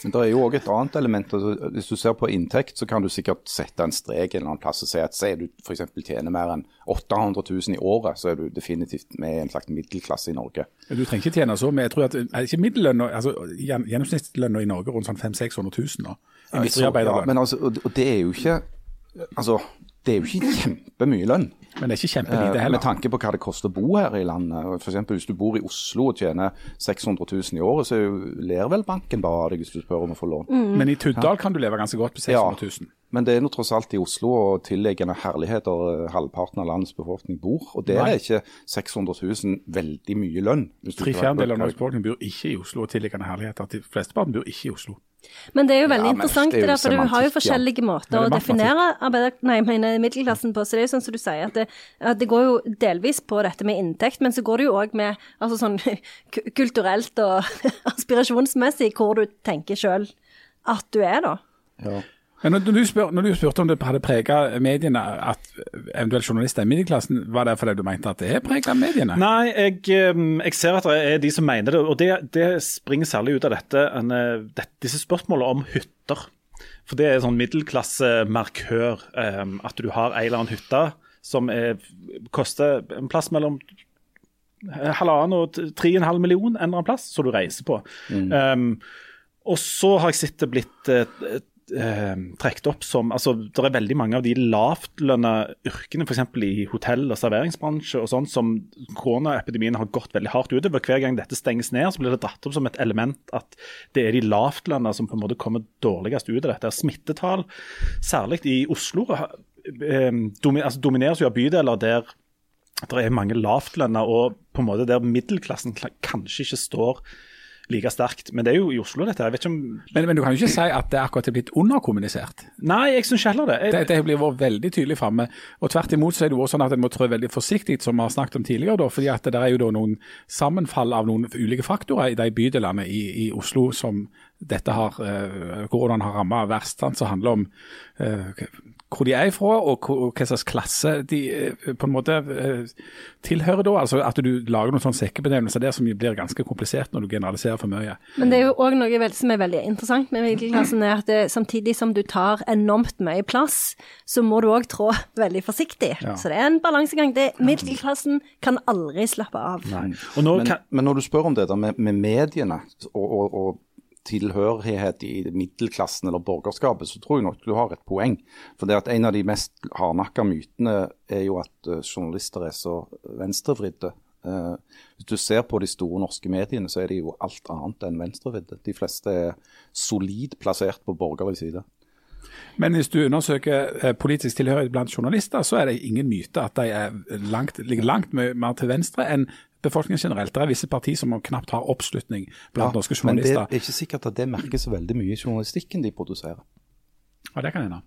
Men det er jo òg et annet element. Altså, hvis du ser på inntekt, så kan du sikkert sette en strek en eller annen plass og si at sier du f.eks. tjener mer enn 800 000 i året, så er du definitivt med i en slags middelklasse i Norge. Du trenger ikke tjene så mye. Jeg tror at ikke middellønna, altså Gjennomsnittslønna i Norge rundt sånn 500 000-600 000 nå. Ja, men altså, og det er jo ikke Altså, det er jo ikke kjempemye lønn. Men det er ikke kjempelite eh, heller. Med tanke på hva det koster å bo her i landet. For eksempel, Hvis du bor i Oslo og tjener 600 000 i året, så ler vel banken bare av deg hvis du spør om å få lån. Mm. Men i Tuddal kan du leve ganske godt på 600 000. Ja, men det er nå tross alt i Oslo og tilliggende herligheter eh, halvparten av landets befolkning bor. Og der er ikke 600 000 veldig mye lønn. Tre fjerdedeler av norsk befolkning bor ikke i Oslo og tilliggende herligheter. De fleste bor ikke i Oslo. Men det er jo veldig ja, interessant, det, der, for du har jo forskjellige måter å definere arbeider, nei, mener, middelklassen på. Så det er jo sånn som du sier, at det, at det, går jo delvis på dette med inntekt, men så går det jo òg med altså sånn kulturelt og aspirasjonsmessig hvor du tenker sjøl at du er, da. Ja. Når du, spør, når du spurte om det hadde prega mediene, at eventuelt journalister i middelklassen, var det fordi du mente at det er prega av mediene? Nei, jeg, eh, jeg, ser at det er de som mener det. Og det, det springer særlig ut av dette, en, eh, det, disse spørsmålene om hytter. For det er sånn middelklassemarkør. Um, at du har ei eller annen hytte som er, koster en plass mellom halvannen og tre og en halv million en eller annen plass, som du reiser på. Mm. Um, og så har jeg sett det blitt uh, eh, trukket opp som altså Det er veldig mange av de lavtlønna yrkene, f.eks. i hotell- og serveringsbransje, og sånn, som koronaepidemien har gått veldig hardt utover. Hver gang dette stenges ned, så blir det dratt opp som et element at det er de lavtlønna som på en måte kommer dårligst ut av dette. Smittetall, særlig i Oslo, eh, altså domineres jo av bydeler der det er mange lavtlønna, og på en måte der middelklassen kanskje ikke står like sterkt. Men det er jo i Oslo, dette. Jeg vet ikke om Men, men du kan jo ikke si at det akkurat er blitt underkommunisert? Nei, jeg syns heller det. Jeg... det. Det blir vært veldig tydelig framme. Og tvert imot så er det jo også sånn at en må trå veldig forsiktig, som vi har snakket om tidligere. da, fordi at det er jo da noen sammenfall av noen ulike faktorer i de bydelene i, i Oslo som dette har, uh, koronaen har rammet verst. Sant? Som handler om uh, hvor de er fra, og hva slags klasse de eh, på en måte eh, tilhører da. altså At du lager noen sånne sekkebenevnelser der som blir ganske komplisert når du generaliserer for mye. Men det er jo òg noe som er veldig interessant med middelklassen, er at det, samtidig som du tar enormt mye plass, så må du òg trå veldig forsiktig. Ja. Så det er en balansegang. Det, middelklassen kan aldri slappe av. Men, men, når du spør om det der med, med mediene og, og, og tilhørighet i middelklassen eller borgerskapet, så tror jeg nok du har et poeng. For det at En av de mest hardnakka mytene er jo at uh, journalister er så venstrevridde. Uh, hvis du ser på de store norske mediene, så er de jo alt annet enn venstrevridde. De fleste er solid plassert på borgerlig side. Men hvis du undersøker eh, politisk tilhørighet blant journalister, så er det ingen myte at de langt, ligger langt mer til venstre enn befolkningen generelt. Det er visse partier som knapt har oppslutning blant ja, norske journalister. Men det er ikke sikkert at det merkes veldig mye i journalistikken de produserer. Ja, Det kan hende.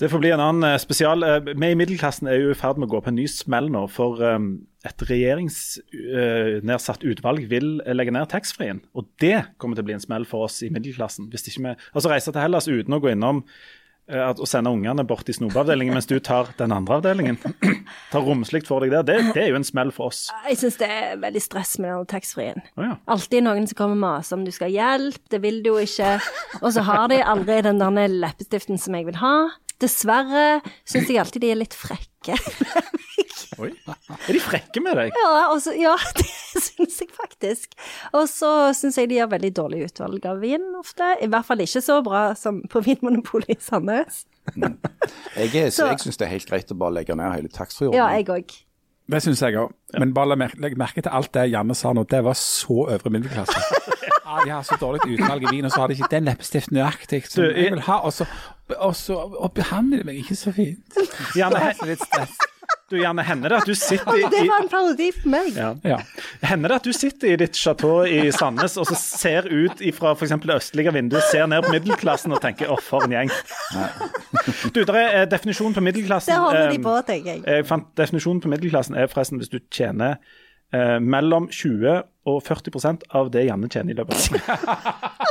Det får bli en annen eh, spesial. Eh, vi i middelklassen er jo i ferd med å gå på en ny smell nå. For um, et regjeringsnedsatt utvalg vil legge ned taxfree-en. Og det kommer til å bli en smell for oss i middelklassen. Hvis ikke vi altså reiser til Hellas uten å gå innom Eh, at å sende ungene bort i snopeavdelingen mens du tar den andre avdelingen, tar romslig for deg der, det, det, er jo en smell for oss. Jeg syns det er veldig stress med den taxfree-en. Oh, ja. Alltid noen som kommer og maser om du skal ha hjelp, det vil du jo ikke. Og så har de aldri den der leppestiften som jeg vil ha. Dessverre syns jeg alltid de er litt frekke. Oi. Er de frekke med deg? Ja, også, ja det syns jeg faktisk. Og så syns jeg de gjør veldig dårlig utvalg av vin ofte. I hvert fall ikke så bra som på Vinmonopolet i Sandnes. Mm. Jeg, så, jeg syns det er helt greit å bare legge ned hele taxfree-ordningen. Ja, jeg òg. Det syns jeg òg. Men bare legg merke til alt det Janne sa nå. Det var så øvre middelklasse. Ja, de har så dårlig utvalg i vin, og så har de ikke den leppestiften nøyaktig som jeg vil ha. Og så, og så og behandler de meg ikke så fint. Janne, litt stress. Du, Janne, hender det at du sitter i Det var en parodi for meg. Ja. Ja. Hender det at du sitter i ditt chateau i Sandnes og så ser ut fra f.eks. det østlige vinduet, ser ned på middelklassen og tenker 'å, for en gjeng'. Du, der er eh, definisjonen på middelklassen Det holder de på, tenker jeg. Jeg fant Definisjonen på middelklassen er forresten hvis du tjener eh, mellom 20 og 40% av det Janne tjener i løpet av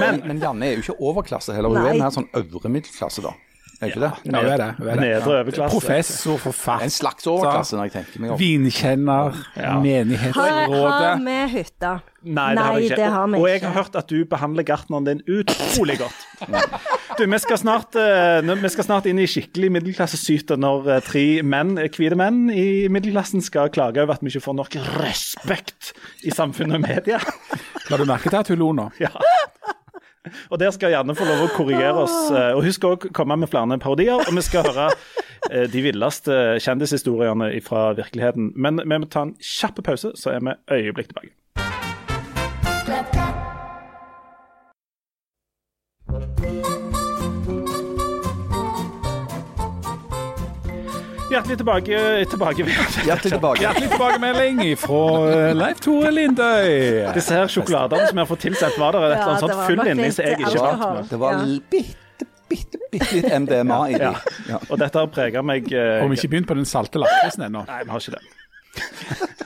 men, men Janne er jo ikke overklasse heller, hun er mer sånn øvre middelklasse, da. Er ikke det? Ja, det er det. det, Nedre overklasse. Professor, forfatter. En slags overklasse, når jeg tenker meg om. Vinkjenner, ja. menighetsrådet. Har vi hytta? Nei, det har vi ikke. Og, og jeg har hørt at du behandler gartneren din utrolig godt. Du, vi skal snart, uh, vi skal snart inn i skikkelig middelklassesyte når uh, tre menn, hvite menn i middelklassen skal klage over at vi ikke får nok respekt i samfunnet og media. La du merke til at hun lo nå? Ja. Og der skal gjerne få lov å korrigere oss. Og og husk å komme med flere parodier. Og vi skal høre eh, de villeste kjendishistoriene fra virkeligheten. Men vi må ta en kjapp pause, så er vi øyeblikk tilbake. Hjertelig tilbake, tilbake. Hjertelig tilbake. Hjertelig tilbakemelding fra eh, Leif Tore Lindøy. Disse her sjokoladene som jeg har fått tilsendt, var det et eller annet sånt fyll inni som jeg ikke vant med. Det var bitte, bitte, bitte litt MDMA i dem. Ja. Og dette har prega meg Har Og vi ikke begynt på den salte lakrisen ennå. Nei, vi har ikke det.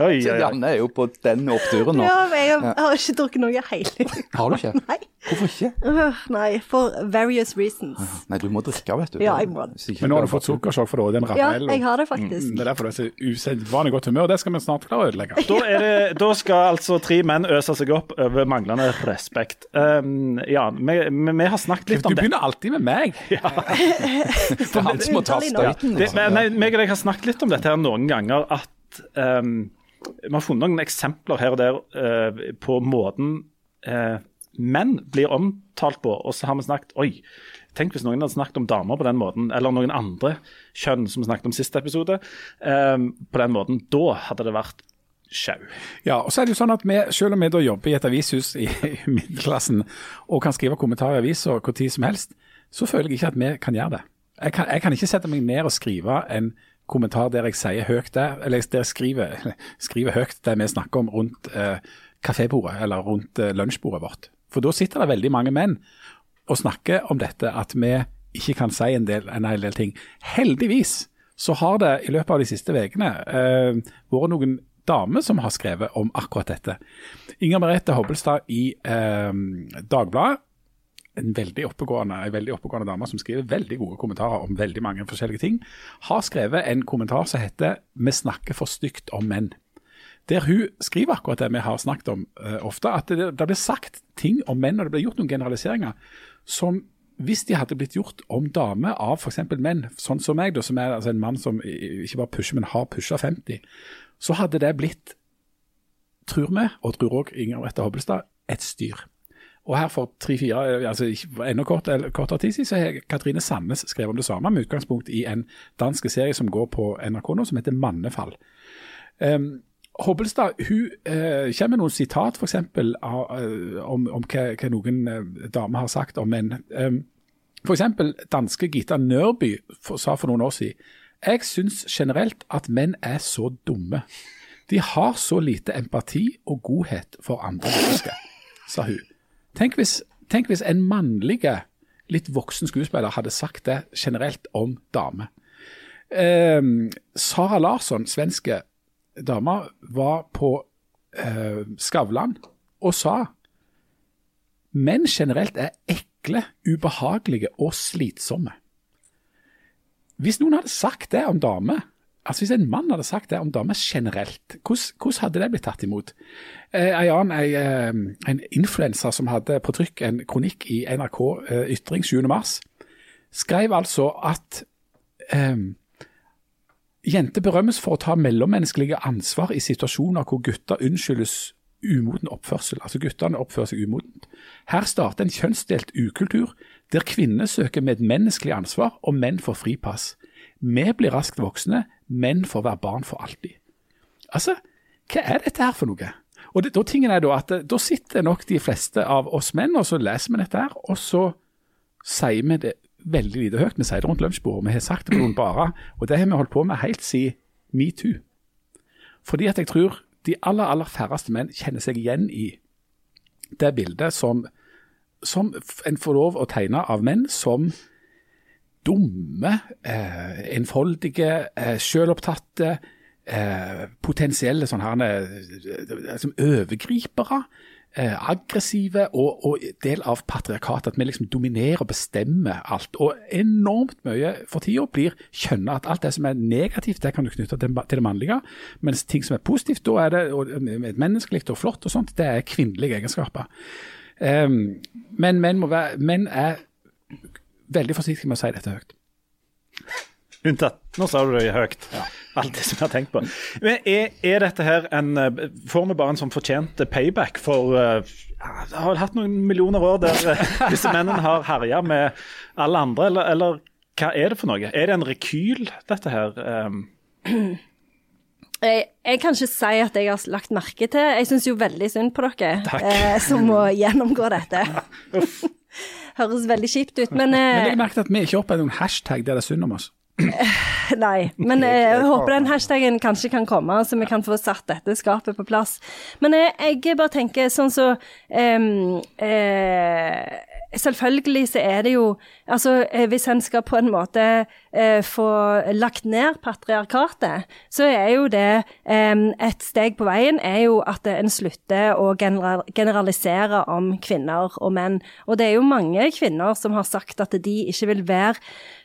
Oi, Så oi, oi. Janne er jo på den oppturen nå. Ja, men jeg har ikke drukket noe hele Har du ikke? Nei. Hvorfor ikke? Øh, Nei, for various reasons. Nei, du må drikke, vet du. Ja, jeg må Men nå har du fått sukkersjokk for det, den Ja, jeg har det Mm, faktisk. Det er derfor du er så usedvanlig godt humør. Det skal vi snart klare å ødelegge. Da, er det, da skal altså tre menn øse seg opp over manglende respekt. Um, ja, vi, vi, vi har snakket litt om det. Du begynner alltid med meg. Det er han som må ta støyten. liksom. men, meg og deg har snakket litt om dette her noen ganger, at um, vi har funnet noen eksempler her og der uh, på måten uh, menn blir omtalt på, og så har vi snakket Oi, tenk hvis noen hadde snakket om damer på den måten, eller noen andre kjønn som vi snakket om siste episode, um, på den måten. Da hadde det vært Show. Ja, og så er det jo sånn at vi, Selv om vi da jobber i et avishus i, middelklassen og kan skrive kommentarer i aviser hvor tid som helst, så føler jeg ikke at vi kan gjøre det. Jeg kan, jeg kan ikke sette meg ned og skrive en kommentar der jeg sier høyt det, eller der jeg skriver, skriver høyt det vi snakker om rundt eh, kafébordet eller rundt eh, lunsjbordet vårt. For da sitter det veldig mange menn og snakker om dette, at vi ikke kan si en del, en hel del ting. Heldigvis så har det i løpet av de siste ukene eh, vært noen damer som har skrevet om akkurat dette. Inger Merete Hobbelstad i eh, Dagbladet, en veldig oppegående, en veldig oppegående dame som skriver veldig gode kommentarer om veldig mange forskjellige ting, har skrevet en kommentar som heter 'Vi snakker for stygt om menn'. Der hun skriver akkurat det vi har snakket om uh, ofte, at det, det blir sagt ting om menn, og det blir gjort noen generaliseringer som hvis de hadde blitt gjort om damer av f.eks. menn, sånn som meg, da, som er altså en mann som ikke bare pusher, men har pusha 50, så hadde det blitt, tror vi, og tror òg Inger Merete Hobbelstad, et styr. Og her for tre-fire, altså enda kort, kortere tid siden, så har Katrine Sandnes skrevet om det samme, med utgangspunkt i en dansk serie som går på NRK nå, som heter Mannefall. Um, Hobbelstad hun uh, kommer med noen sitat for eksempel, eh, om, om hva, hva noen uh, damer har sagt om menn. Um, for eksempel danske Gita Nørby for, sa for noen år siden jeg syns generelt at menn er så dumme. De har så lite empati og godhet for andre mennesker, sa hun. Tenk hvis, tenk hvis en mannlig, litt voksen skuespiller hadde sagt det generelt om damer. Eh, Sara Larsson, svenske dame, var på eh, Skavlan og sa menn generelt er ekle, ubehagelige og slitsomme. Hvis noen hadde sagt det om damer, altså hvis en mann hadde sagt det om damer generelt, hvordan, hvordan hadde det blitt tatt imot? Eh, annen, ei, eh, en influenser som hadde på trykk en kronikk i NRK eh, Ytring 7. mars, skrev altså at eh, jenter berømmes for å ta mellommenneskelige ansvar i situasjoner hvor gutter unnskyldes umoden oppførsel. Altså guttene oppfører seg umodent. Her starter en kjønnsdelt ukultur, der kvinner søker medmenneskelig ansvar og menn får fripass. Vi blir raskt voksne, men får være barn for alltid. Altså, hva er dette her for noe? Og det, da, tingen er da at eh, da sitter nok de fleste av oss menn, og så leser vi dette her, og så sier vi det veldig lite høyt. Vi sier det rundt lunsjbordet, vi har sagt det på noen barer, og det har vi holdt på med helt siden metoo. Fordi at jeg tror de aller, aller færreste menn kjenner seg igjen i det bildet som, som en får lov å tegne av menn som dumme, eh, enfoldige, eh, selvopptatte, eh, potensielle sånne her, liksom overgripere. Eh, aggressive og, og del av patriarkatet. At vi liksom dominerer og bestemmer alt. Og enormt mye for tida blir skjønna at alt det som er negativt, det kan du knytte til, det mannlige. Mens ting som er positivt, da er det og, og menneskelig og flott og sånt, det er kvinnelige egenskaper. Um, men menn, må være, menn er veldig forsiktig med å si dette høyt. Unntatt. Nå sa du det høyt. Alt det som jeg har tenkt på. Men er, er dette her en eh, Får vi bare en sånn fortjent payback for uh, Det har vel hatt noen millioner år der uh, disse mennene har herja med alle andre, eller, eller hva er det for noe? Er det en rekyl, dette her? Um, Jeg, jeg kan ikke si at jeg har lagt merke til Jeg syns jo veldig synd på dere eh, som må gjennomgå dette. Høres veldig kjipt ut, men, Men eh, jeg merket at vi ikke opplever noen hashtag der det er synd om oss. Nei. Men eh, jeg håper den hashtagen kanskje kan komme, så vi kan få satt dette skapet på plass. Men eh, jeg bare tenker sånn så um, eh, selvfølgelig så er det jo Altså, eh, hvis en skal på en måte eh, få lagt ned patriarkatet, så er jo det eh, Et steg på veien er jo at en slutter å general generalisere om kvinner og menn. Og det er jo mange kvinner som har sagt at de ikke vil være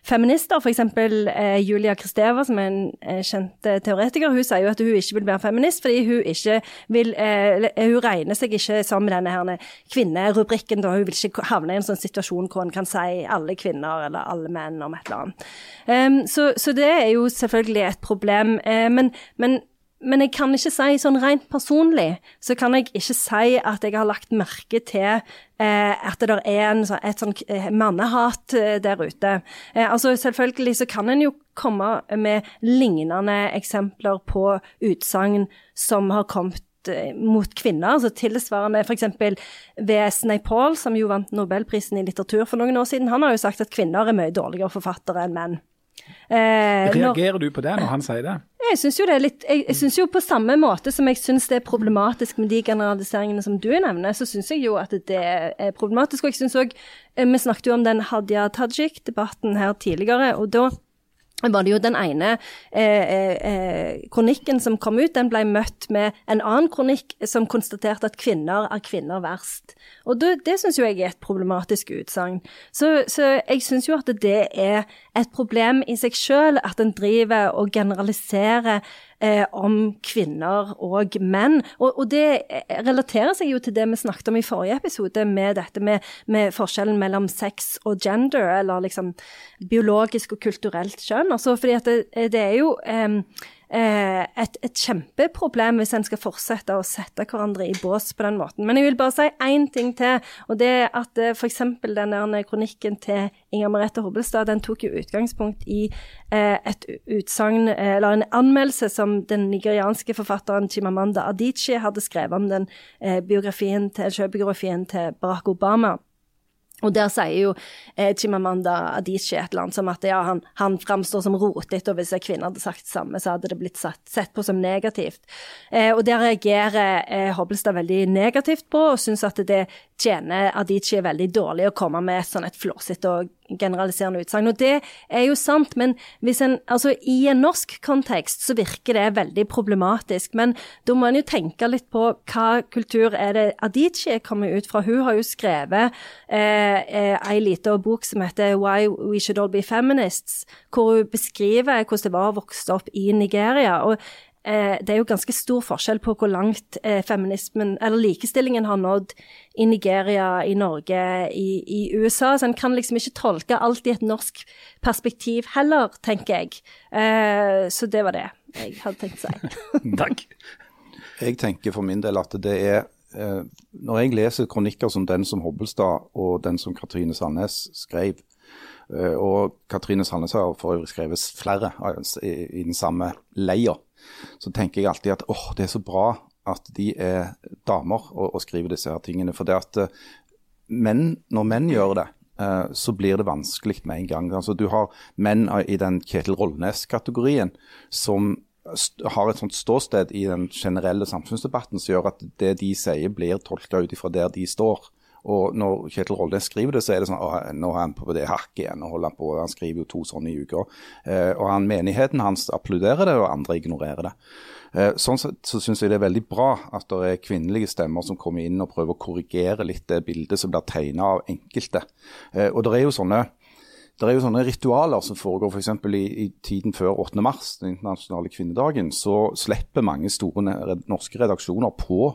feminister. F.eks. Eh, Julia Kristeva, som er en eh, kjent eh, teoretiker, hun sier jo at hun ikke vil være feminist fordi hun ikke vil eh, Hun regner seg ikke som denne her kvinnerubrikken, da hun vil ikke havne i en sånn situasjon hvor en kan si alle kvinner eller alle menn om et eller annet. Um, så, så, det er jo selvfølgelig et problem. Uh, men, men men jeg kan ikke si sånn rent personlig, så kan jeg ikke si at jeg har lagt merke til eh, at det er en, et sånn eh, mannehat eh, der ute. Eh, altså Selvfølgelig så kan en jo komme med lignende eksempler på utsagn som har kommet mot kvinner, altså tilsvarende f.eks. V.S. Naipaul, som jo vant Nobelprisen i litteratur for noen år siden. Han har jo sagt at kvinner er mye dårligere forfattere enn menn. Eh, Reagerer når, du på det når han sier det? Jeg syns jo det er litt Jeg, jeg syns jo på samme måte som jeg syns det er problematisk med de generaliseringene som du nevner, så syns jeg jo at det er problematisk. Og jeg syns òg eh, Vi snakket jo om den Hadia Tajik-debatten her tidligere, og da var det jo den ene eh, eh, eh, kronikken som kom ut, den ble møtt med en annen kronikk som konstaterte at kvinner er kvinner verst. Og det, det syns jo jeg er et problematisk utsagn. Så, så, jeg syns jo at det er et problem i seg sjøl at en driver og generaliserer eh, om kvinner og menn. Og, og, det relaterer seg jo til det vi snakket om i forrige episode, med dette med, med forskjellen mellom sex og gender, eller liksom biologisk og kulturelt kjønn. Altså, fordi at det, det er jo eh, Eh, et, et, kjempeproblem hvis en skal fortsette å sette hverandre i bås på den måten. Men jeg vil bare si én ting til, og det er at eh, f.eks. den kronikken til Inger Merete Hobbelstad, den tok jo utgangspunkt i eh, et utsagn, eller en anmeldelse som den nigerianske forfatteren Chimamanda Adichie hadde skrevet om den biografien til, til Barack Obama. Og der sier jo eh, Chimamanda Adichie et eller annet som at ja, han, han framstår som rotete, og hvis en kvinne hadde sagt det samme, så hadde det blitt sett, sett på som negativt. Eh, og det reagerer eh, Hobbelstad veldig negativt på, og syns at det tjener Adichie veldig dårlig å komme med et sånn et flåsete og generaliserende utsagn. Og det er jo sant, men hvis en, altså, i en norsk kontekst så virker det veldig problematisk. Men da må en jo tenke litt på hva kultur er det Adichie kommer ut fra. Hun har jo skrevet eh, eh, ei lita bok som heter Why We Should All Be Feminists, hvor hun beskriver hvordan det var å vokse opp i Nigeria. og det er jo ganske stor forskjell på hvor langt eh, feminismen, eller likestillingen, har nådd i Nigeria, i Norge, i, i, USA. Så en kan liksom ikke tolke alt i et norsk perspektiv heller, tenker jeg. Eh, så det var det jeg hadde tenkt å si. Takk. Jeg tenker for min del at det er eh, Når jeg leser kronikker som den som Hobbelstad og den som Katrine Sandnes skrev, eh, og Katrine Sandnes har for øvrig skrevet flere i, i den samme leia, så tenker jeg alltid at åh, det er så bra at de er damer og, og skriver disse her tingene. For det at uh, menn, når menn gjør det, uh, så blir det vanskelig med en gang. Altså, du har menn i den Kjetil Rollnes-kategorien som har et sånt ståsted i den generelle samfunnsdebatten som gjør at det de sier blir tolka ut ifra der de står. Og når Kjetil Rolde skriver det, så er det sånn at nå er han på det hakket igjen. og holder Han på, han skriver jo to sånne i uka. Eh, og han, Menigheten hans applauderer det, og andre ignorerer det. Eh, sånn sett så, så syns jeg det er veldig bra at det er kvinnelige stemmer som kommer inn og prøver å korrigere litt det bildet som blir tegna av enkelte. Eh, og det er jo sånne det er jo sånne ritualer som foregår f.eks. For i, i tiden før 8. mars, den internasjonale kvinnedagen. Så slipper mange store norske redaksjoner på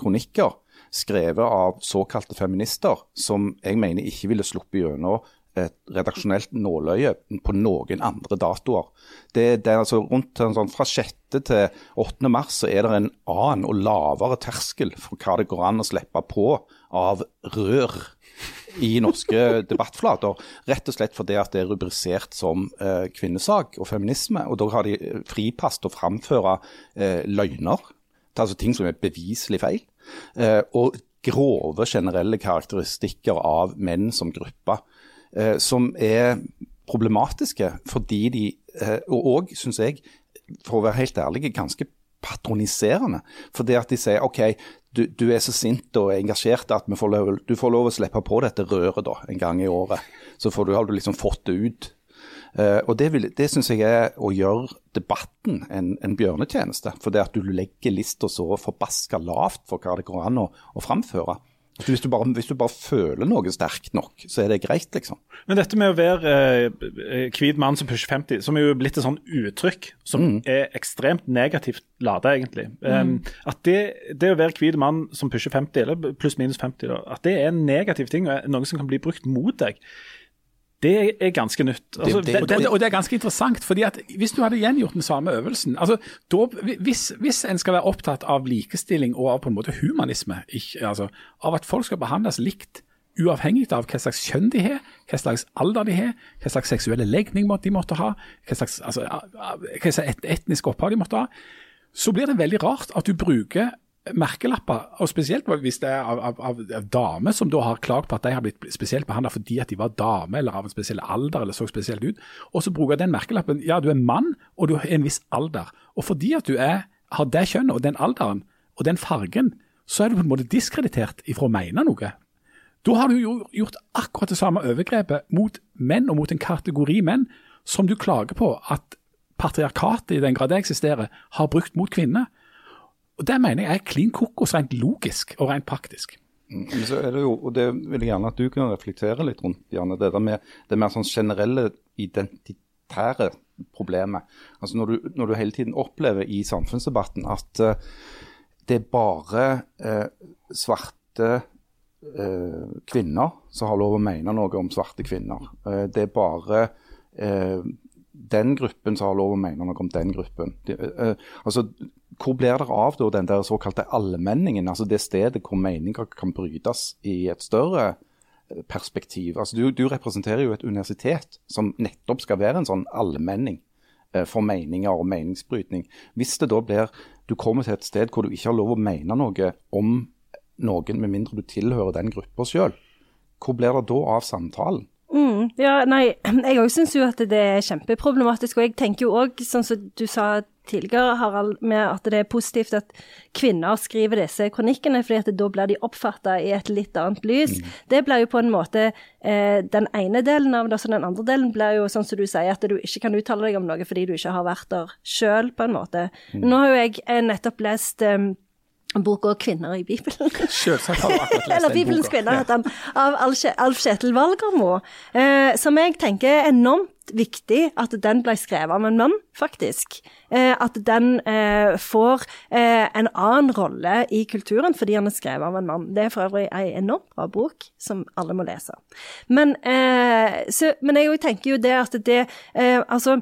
kronikker skrevet av såkalte feminister, som jeg mener ikke ville sluppet gjennom et redaksjonelt nåløye på noen andre datoer. Det, det er altså rundt sånn, Fra 6. til 8. mars så er det en annen og lavere terskel for hva det går an å slippe på av rør i norske debattflater. Rett og slett fordi at det er rubrisert som eh, kvinnesak og feminisme. Og da har de fripass til å framføre eh, løgner. Er altså ting som er beviselig feil. Eh, og grove generelle karakteristikker av menn som gruppe, eh, som er problematiske fordi de, eh, og òg, syns jeg, for å være helt ærlig, ganske patroniserende. Fordi at de sier OK, du, du, er så sint og engasjert at får lov, du får lov å slippe på dette røret da, en gang i året. Så får du, har du liksom fått det ut. Uh, og Det, vil, det syns jeg er å gjøre debatten en, en bjørnetjeneste. For det at du legger lista så forbaska lavt for hva det går an å, å framføre. Hvis du, bare, hvis du, bare, føler noe sterkt nok, så er det greit, liksom. Men dette med å være eh, hvit mann som pusher 50, som er jo blitt et sånn uttrykk som mm. er ekstremt negativt lada, egentlig. Mm. Um, at det, det, å være hvit mann som pusher 50, eller pluss minus 50, da, at det er en negativ ting, og noe som kan bli brukt mot deg. Det er ganske nytt. Altså, det, det, det, og, det, er ganske interessant, fordi at hvis du hadde gjengjort den samme øvelsen altså, da, hvis, hvis, en skal være opptatt av likestilling og av på en måte humanisme, ikke, altså, av at folk skal behandles likt uavhengig av hva slags kjønn de har, hva slags alder de har, hva slags seksuelle legning de måtte ha, hva slags, altså, hva slags etnisk opphav de måtte ha, så blir det veldig rart at du bruker merkelapper, og spesielt hvis det er av, av, av, av damer som da har klagd på at de har blitt spesielt behandla fordi at de var dame eller av en spesiell alder eller så spesielt ut, og så bruker den merkelappen ja, du er mann og du har en viss alder. Og fordi at du er, har det kjønnet og den alderen og den fargen, så er du på en måte diskreditert ifra å mene noe. Da har du jo gjort akkurat det samme overgrepet mot menn og mot en kategori menn som du klager på at patriarkatet, i den grad det eksisterer, har brukt mot kvinner. Og Det mener jeg er klin kokos rent logisk og rent praktisk. Mm, men så er det jo, og det vil jeg gjerne at du kan reflektere litt rundt, Janne, det der med det mer sånn generelle identitære problemet. Altså når du, når du, hele tiden opplever i samfunnsdebatten at uh, det er bare uh, svarte uh, kvinner som har lov å mene noe om svarte kvinner. det er bare den gruppen som har lov å mene noe om den gruppen. De, altså hvor blir det av da, den der såkalte allmenningen, altså det stedet hvor meninger kan brytes i et større eh, perspektiv? Altså du, du, representerer jo et universitet som nettopp skal være en sånn allmenning for meninger og meningsbrytning. Hvis det da blir du kommer til et sted hvor du ikke har lov å mene noe om noen, med mindre du tilhører den gruppa sjøl, hvor blir det da av samtalen? Mm, ja, nei, jeg òg syns jo at det er kjempeproblematisk. Og jeg tenker jo òg, sånn som du sa tidligere, Harald, med at det er positivt at kvinner skriver disse kronikkene, fordi at da blir de oppfatta i et litt annet lys. Mm. Det blir jo på en måte eh, den ene delen av det, så den andre delen blir jo sånn som du sier, at du ikke kan uttale deg om noe fordi du ikke har vært der sjøl, på en måte. Mm. Nå har jo jeg eh, nettopp lest eh, boka 'Kvinner i Bibelen'. Selvsagt har du akkurat lest Eller 'Bibelens kvinner', heter den, av Alf Kjetil Valgermo. Eh, som jeg tenker er enormt viktig at den ble skrevet av en mann, faktisk. Eh, at den eh, får eh, en annen rolle i kulturen fordi han er skrevet av en mann. Det er for øvrig en enormt bra bok som alle må lese. Men, eh, så, men jeg tenker jo det at det eh, Altså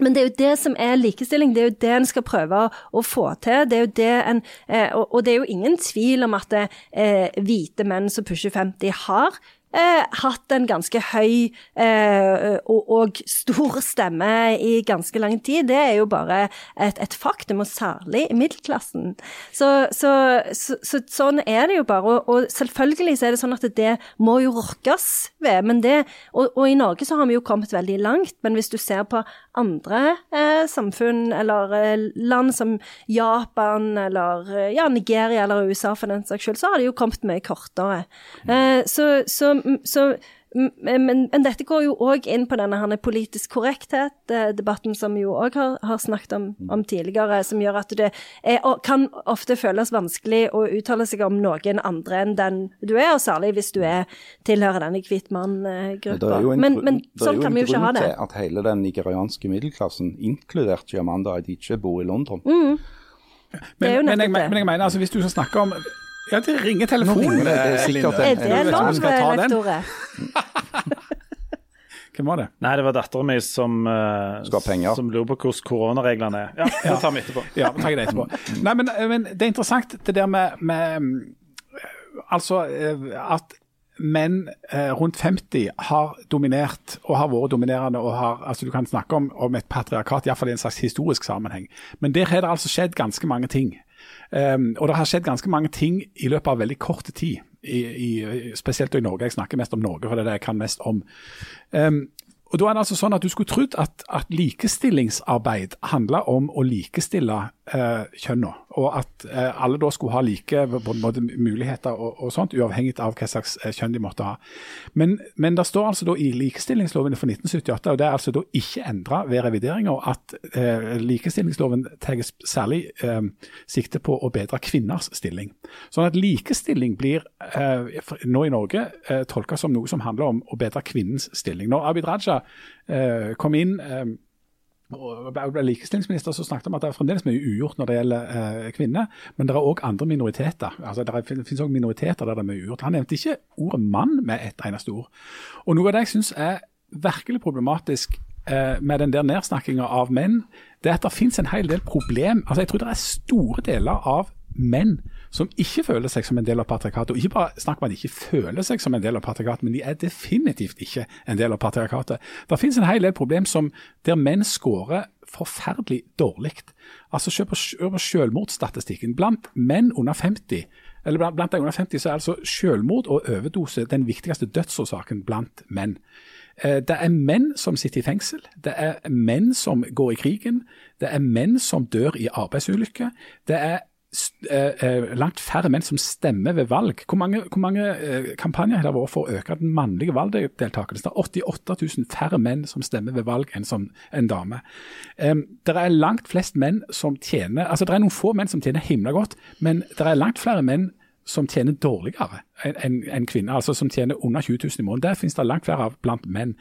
men det er jo det som er likestilling, det er jo det en skal prøve å få til. Det det en, eh, og, det er jo ingen tvil om at eh, hvite menn som pusher 50 har eh, hatt en ganske høy eh, og, og, stor stemme i ganske lang tid. Det er jo bare et, et faktum, og særlig i middelklassen. Så, så, så, så, sånn er det jo bare. Og, og, selvfølgelig så er det sånn at det må jo rokkes ved. men det, og, og, i Norge så har vi jo kommet veldig langt, men hvis du ser på andre eh, samfunn eller eh, land som Japan eller eh, ja, Nigeria eller USA for den saks skyld, så har de jo kommet mye kortere. Eh, så, så så men, men, dette går jo òg inn på denne her politisk korrekthet-debatten eh, som vi jo òg har, har, snakket om, om, tidligere, som gjør at det er, kan ofte føles vanskelig å uttale seg om noen andre enn den du er, og særlig hvis du er, tilhører denne hvitmann-gruppa. Men, men sånn kan vi jo ikke ha det. Det er jo en grunn til at hele den nigerianske middelklassen, inkludert Jamanda Adiche, bor i London. Mm. Men, men, jeg, men, jeg, mener, altså, hvis du skal snakke om ja, det ringer telefonen. Det er sikkert Er det lov, lektorer? Hvem var det? Nei, det var dattera mi som, uh, som lurer på hvordan koronareglene er. Ja, Det tar vi etterpå. Ja, vi tar det etterpå. Nei, men, men, det er interessant det der med, med Altså at menn eh, rundt 50 har dominert og har vært dominerende. og har, altså Du kan snakke om, om et patriarkat, iallfall i en slags historisk sammenheng. Men der har det altså skjedd ganske mange ting. Um, og det har skjedd ganske mange ting i løpet av veldig kort tid, i, i, spesielt i Norge. Jeg snakker mest om Norge, for det er det jeg kan mest om. Um, og da er det altså sånn at Du skulle trodd at, at likestillingsarbeid handla om å likestille uh, kjønna. og at eh, alle da skulle ha like både, muligheter og, og, sånt, uavhengig av hva slags eh, kjønn de måtte ha. Men, men det står altså da i likestillingsloven fra 1978, og det er altså da ikke endra ved revideringa, at eh, likestillingsloven tar særlig eh, sikte på å bedre kvinners stilling. Sånn at likestilling blir eh, nå i Norge eh, tolka som noe som handler om å bedre kvinnens stilling. Når Abid Raja kom inn og ble likestillingsminister, så snakket om at det er fremdeles mye ugjort når det gjelder eh, kvinner. Men det er òg andre minoriteter. Altså, det finnes òg minoriteter der det er mye ugjort. Han nevnte ikke ordet mann med et eneste ord. Og Noe av det jeg syns er virkelig problematisk eh, med den der nedsnakkinga av menn, det er at det finnes en hel del problem. Altså, Jeg tror det er store deler av menn som ikke føler seg som en del av patriarkatet. Og ikke bare snakk om at de ikke føler seg som en del av patriarkatet, men de er definitivt ikke en del av patriarkatet. Det finnes en hel del problem som, der menn scorer forferdelig dårlig. Altså Se på, selvmordsstatistikken. Blant menn under 50 eller blant, blant de under 50 så er altså selvmord og overdose den viktigste dødsårsaken blant menn. Eh, det er menn som sitter i fengsel, det er menn som går i krigen, det er menn som dør i arbeidsulykker. Det er langt færre menn som stemmer ved valg. Hvor mange, hvor mange eh, kampanjer har det vært for å øke den mannlige valgdeltakelsen? Det er 88 000 færre menn som stemmer ved valg enn som en dame. det er langt flest menn som tjener altså Det er noen få menn som tjener himla godt, men det er langt flere menn som tjener dårligere enn en, en kvinner, altså som tjener under 20 000 i måneden. Der finnes det langt flere av blant menn.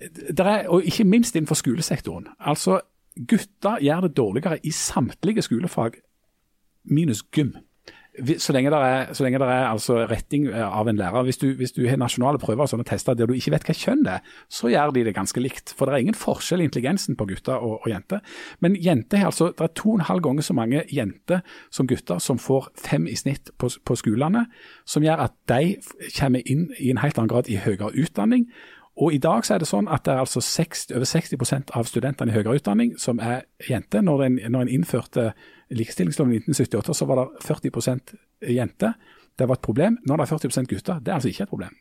Det er, og ikke minst innenfor skolesektoren. Altså, Gutter gjør det dårligere i samtlige skolefag, minus gym. Så lenge det er, lenge det er altså retting eh, av en lærer. Hvis du, hvis du har nasjonale prøver og sånne tester der du ikke vet hva kjønn det er, så gjør de det ganske likt. For det er ingen forskjell i intelligensen på gutter og, og jenter. Men jenter har altså, det er to og en halv ganger så mange jenter som gutter som får fem i snitt på, på skolene, som gjør at de kommer inn i en helt annen grad i høyere utdanning. Og I dag så er det sånn at det er altså 60, over 60% av studentene i høyere utdanning som er jenter. Når en, når en innførte likestillingsloven i 1978, så var det 40% jenter. Det var et problem. Nå er det 40% gutter. Det er altså ikke et problem.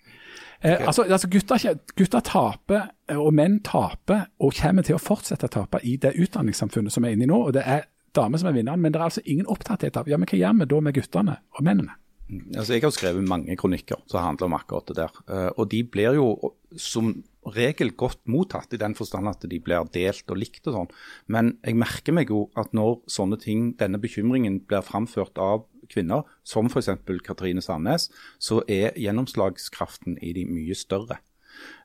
Eh, altså, altså gutter, gutter, taper, og menn taper, og kommer til å fortsette å tape i det utdanningssamfunnet som er inne i nå. og Det er damer som er vinneren, men det er altså ingen opptatthet av ja, men hva gjør vi da med guttene og mennene? Altså, jeg har skrevet mange kronikker som handler om akkurat det der. Eh, og de blir jo som regel godt mottatt i den forstand at de blir delt og likt og sånn. Men jeg merker meg jo at når sånne ting, denne bekymringen blir framført av kvinner, som f.eks. Katrine Sandnes, så er gjennomslagskraften i de mye større.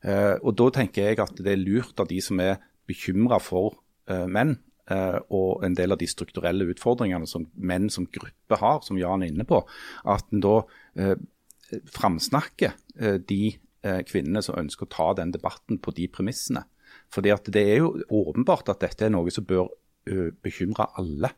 Eh, og da tenker jeg at det er lurt av de som er bekymra for eh, menn, og en del av de strukturelle utfordringene som menn som gruppe har, som Jan er inne på, at en da eh, framsnakker eh, de eh, kvinnene som ønsker å ta den debatten på de premissene. Fordi at Det er jo åpenbart at dette er noe som bør bekymre alle.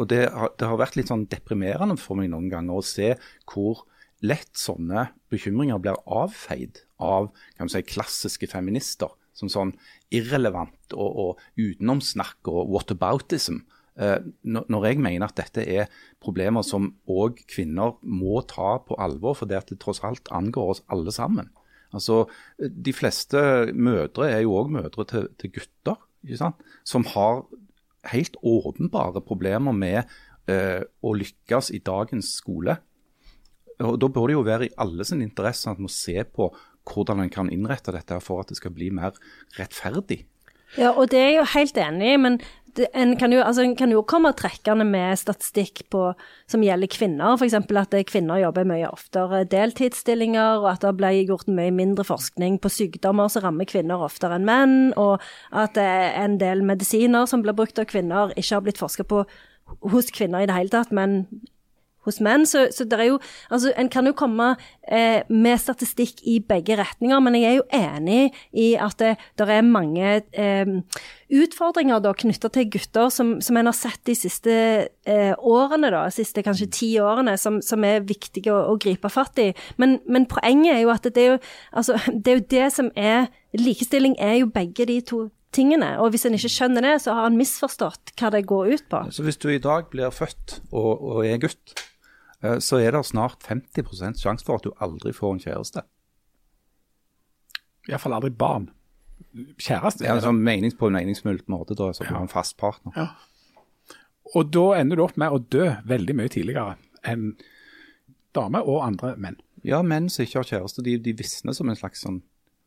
Og det har, det har, vært litt sånn deprimerende for meg noen ganger å se hvor lett sånne bekymringer blir avfeid av si, klassiske feminister som sånn irrelevant og, og utenomsnakk og whataboutism. Eh, når jeg mener at dette er problemer som òg kvinner må ta på alvor, for det at det tross alt angår oss alle sammen. Altså, De fleste mødre er jo òg mødre til, til gutter, som har helt åpenbare problemer med uh, å lykkes i dagens skole. Og Da bør det jo være i alle sin interesse at vi ser se på hvordan en kan innrette dette for at det skal bli mer rettferdig. Ja, og det er jeg jo helt enig i, men en, kan jo, altså, en kan jo komme trekkende med statistikk på, som gjelder kvinner, f.eks. at kvinner jobber mye oftere deltidsstillinger, og at det ble gjort mye mindre forskning på sykdommer som rammer kvinner oftere enn menn, og at en del medisiner som blir brukt av kvinner, ikke har blitt forska på hos kvinner i det hele tatt, men hos menn. Så, så det er jo Altså, en kan jo komme eh, med statistikk i begge retninger, men jeg er jo enig i at det, det er mange eh, utfordringer da knytta til gutter som, som en har sett de siste eh, årene, da, siste kanskje ti årene, som, som er viktige å, å, gripe fatt i. Men, men, poenget er jo at det er jo, altså, det er jo det som er Likestilling er jo begge de to tingene. Og hvis en ikke skjønner det, så har han misforstått hva det går ut på. Så hvis du i dag blir født og, og er gutt, Eh, så er det snart 50% sjanse for at du aldri får en kjæreste. Iallfall aldri barn. Kjæreste? Ja, sånn menings på en meningsfylt måte, da, så du har en fast partner. Ja. Og da ender du opp med å dø veldig mye tidligere enn damer og andre menn. Ja, menn som ikke har kjæreste, de, de visner som en slags sånn,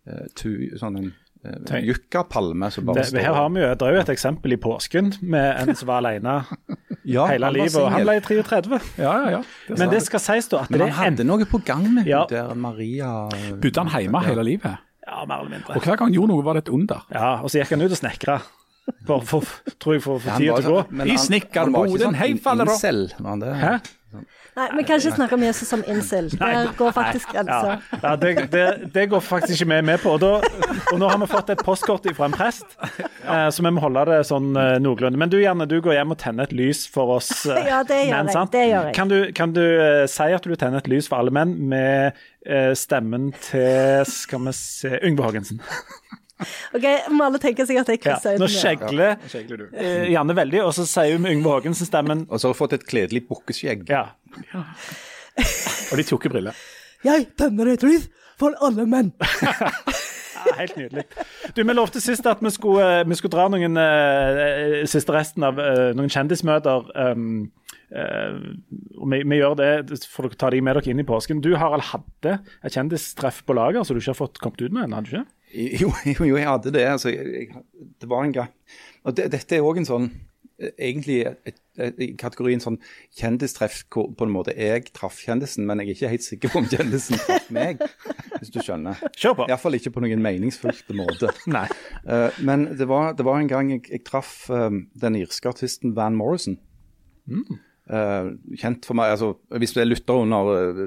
uh, tu, sånn en uh, Tenk. yuccapalme som bare Det, her har vi jo, det er jo et eksempel i påsken med en som var alene ja, hele livet, og han ble 33. Ja, ja, ja. Det Men det skal sies da at Men det han hadde hadde noe på gang med Ja. der Maria Bodde han hjemme hele livet? Ja, mer eller mindre. Og hver gang han gjorde noe, var det et under. Ja, og så gikk han ut og snekra. For, for, tror jeg for, å få tida til å gå. sånn- I han- snekkerboden, sånn hei, faller opp! var han det? Hæ? Nei, vi kan ikke snakke om Jesus som incel. Det går faktisk Ja, grensa. ja det, det, det går faktisk ikke vi med på. Og, da, og nå har vi fått et postkort fra en prest, eh, så vi må holde det sånn eh, noenlunde. Men du Janne, du går hjem og tenner et lys for oss eh, Ja, det gjør menn, jeg, sant? det gjør jeg. Kan du, kan du eh, si at du tenner et lys for alle menn med eh, stemmen til skal vi se, Yngve Haagensen? Ok, Må alle tenke seg at jeg Ja. krysser Nå øynene. skjegler eh, Janne veldig, og så sier hun med Yngve Haagensen-stemmen Og så har hun fått et kledelig bukkeskjegg. ja. Og de tjukke briller. Jeg tenner et lys for alle menn. Ja, helt nydelig. Du, Vi lovte sist at vi skulle, eh, vi skulle dra noen uh, siste resten av uh, noen kjendismøter. Um, uh, og vi, vi gjør det for dere ta de med dere inn i påsken. Du Harald, hadde et kjendistreff på lager som du ikke har fått kommet ut med ennå? Jo, jo, jo, jeg hadde det. Altså, jeg, jeg, det var en gang Og det, dette er òg en sånn Egentlig et, et, et, i kategorien sånn kjendistreff hvor på en måte jeg traff kjendisen, men jeg er ikke helt sikker på om kjendisen traff meg, hvis du skjønner. Kjør på. Iallfall ikke på noen meningsfullt måte. Nei. Uh, men det var, det var en gang jeg, jeg traff um, den irske artisten Van Morrison. Eh, kjent for meg altså, Hvis det er lytter under uh,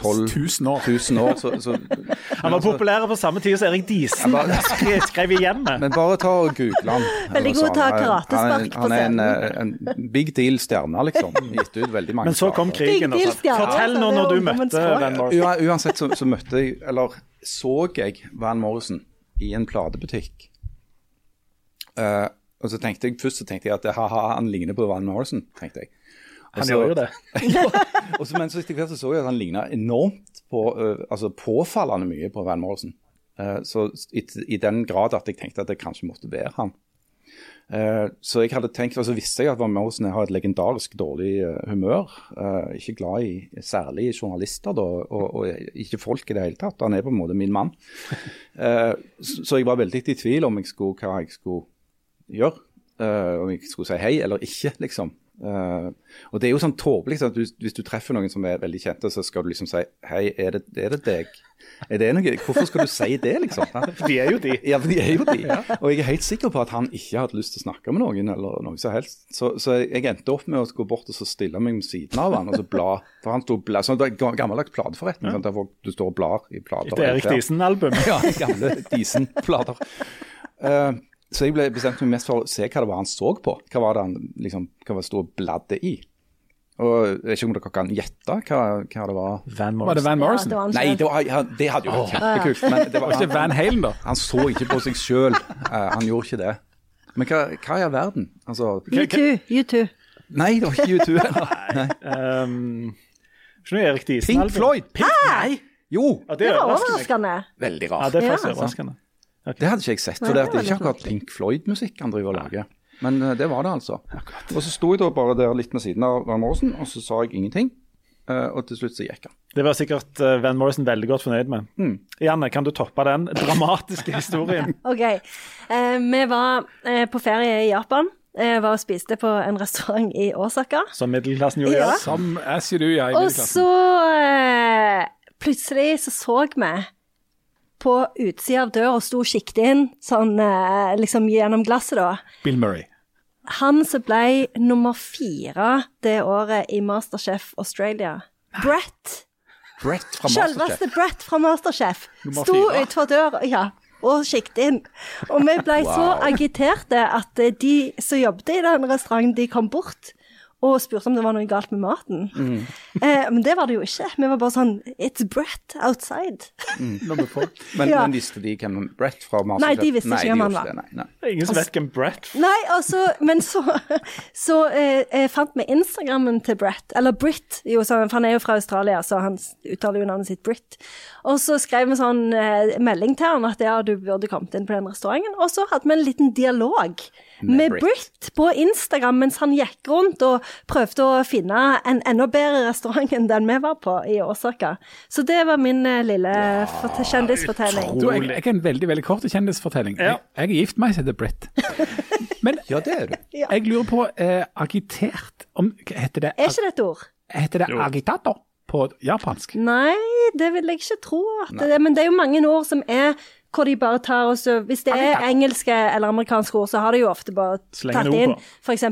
12 Tusen år. 000 år, så, så Han var populær på samme tid som Erik Disen. Skrev, skrev igjen med. Men bare ta og google han. Veldig god til å ta Han er- karatespark på Han er en, en, en big deal stjerne, liksom. Gitt ut veldig mange Men så kom krigen. Big og deal, så- ja. Fortell nå er når du møtte. Van Morrison. Uansett så, så møtte jeg, eller så jeg Van Morrison i en platebutikk. Uh, og så tenkte jeg, Først så tenkte jeg at ha-ha, han ligner på Van Morrison. tenkte jeg. Han gjør jo det. og så, men så etter hvert så, så jeg at han ligna enormt på uh, altså påfallende mye på Van Morrison. Uh, så i, i den grad at jeg tenkte at det kanskje måtte være han. Uh, så jeg hadde tenkt, og så visste jeg at Van Morrison har et legendarisk dårlig humør. Ikke glad i særlig journalister da, og, og ikke folk i det hele tatt. Han er på en måte min mann. Så, så jeg var veldig i tvil om jeg skulle, hva jeg skulle gjøre. Om jeg skulle si hei eller ikke, liksom. Eh, og det er jo sånn tåpelig at hvis, hvis du treffer noen som er veldig kjente, så skal du liksom si hei, er det, er det deg? Er det noe? Hvorfor skal du si det, liksom? De er jo de. Ja, for de er jo de. Og jeg er helt sikker på at han ikke hadde lyst til å snakke med noen, eller noe som helst. Så, så jeg endte opp med å gå bort og så stille meg ved siden av han og så bla. For han sto bla, sånn, det er gammeldags plateforretning, sånn, der folk- du står og blar i plater. Det er Erik Diesen-album. Ja, gamle Diesen-plater. Eh, så jeg ble bestemt meg mest for å se hva det var han så på. Hva var det han liksom, hva var det stod og bladde i? Og Jeg vet ikke om dere kan gjette hva, hva det var. Van Morrison. Var det Morrison. Van Ja, Morrison? det var Nei, det, var, ja, det hadde jo vært kjempekult. Men det var, ikke Van Halen, da? han så ikke på seg sjøl. han gjorde ikke det. Men hva, hva i all verden? Altså, You too, you too. nei, det var ikke U2 heller. Nei. Um, ikke noe Erik Disen. Pink Floyd. Pink, nei! Jo, Ja, Det det var overraskende. veldig rart. Ja, det er Ja. faktisk overraskende. Det hadde ikke jeg sett. For det, det er ikke akkurat Pink Floyd-musikk han driver og lager. Men eh, det var det, altså. Og så sto jeg da bare der litt ved siden av Van Morrison, og så sa jeg ingenting. Eh, og til slutt så gikk han. Det var sikkert eh, Van Morrison veldig godt fornøyd med. Janne, kan du toppe den dramatiske historien? Ok, eh, vi var eh, på ferie i Japan. Jeg var og spiste på en restaurant i Osaka. Som middelklassen gjorde? Ja. Som as you do, ja, i Og middelklassen. så eh, plutselig så så vi på utsida av døra og sto og kikket inn, sånn eh, liksom gjennom glasset, da. Bill Murray. Han som ble nummer fire det året i Masterchef Australia. Brett. Brett fra Masterchef. Selveste Brett fra Masterchef. Sto utfor døra, ja. Og kikket inn. Og vi ble så agiterte at de som jobbet i den restauranten, de kom bort og spurte om det var noe galt med maten. Eh, men det var det jo ikke. Vi var bare sånn It's Brett outside. Mm. Men, Ja. men visste de hvem Brett fra Mars Nei, de visste ikke Nei, de hvem han var. det, Nei, nei. Ingen som vet hvem Brett Nei, altså, men så, så eh, eh, fant vi Instagrammen til Brett, eller Britt, jo, så, for han er jo fra Australia, så han uttaler jo navnet sitt Britt. Og så skrev vi sånn eh, melding til han at ja, du burde kommet inn på den restauranten, og så hadde vi en liten dialog med, Britt. Britt på Instagram mens han gikk rundt og prøvde å finne en enda bedre restaurant enn den vi var på i Åsaka. Så det var min eh, lille ja, kjendisfortelling. Du, jeg, jeg er en veldig veldig kort kjendisfortelling. Ja. Jeg, jeg er gift med ei som heter Britt. Men Ja, det er du. jeg lurer på eh, agitert om, Heter det, Er ikke det et ord? heter det agitator på japansk? Nei, det vil jeg ikke tro. At det, men det er jo mange ord som er hvor de bare tar og så Hvis det er engelske eller amerikanske ord, så har de jo ofte bare Slenger tatt inn f.eks.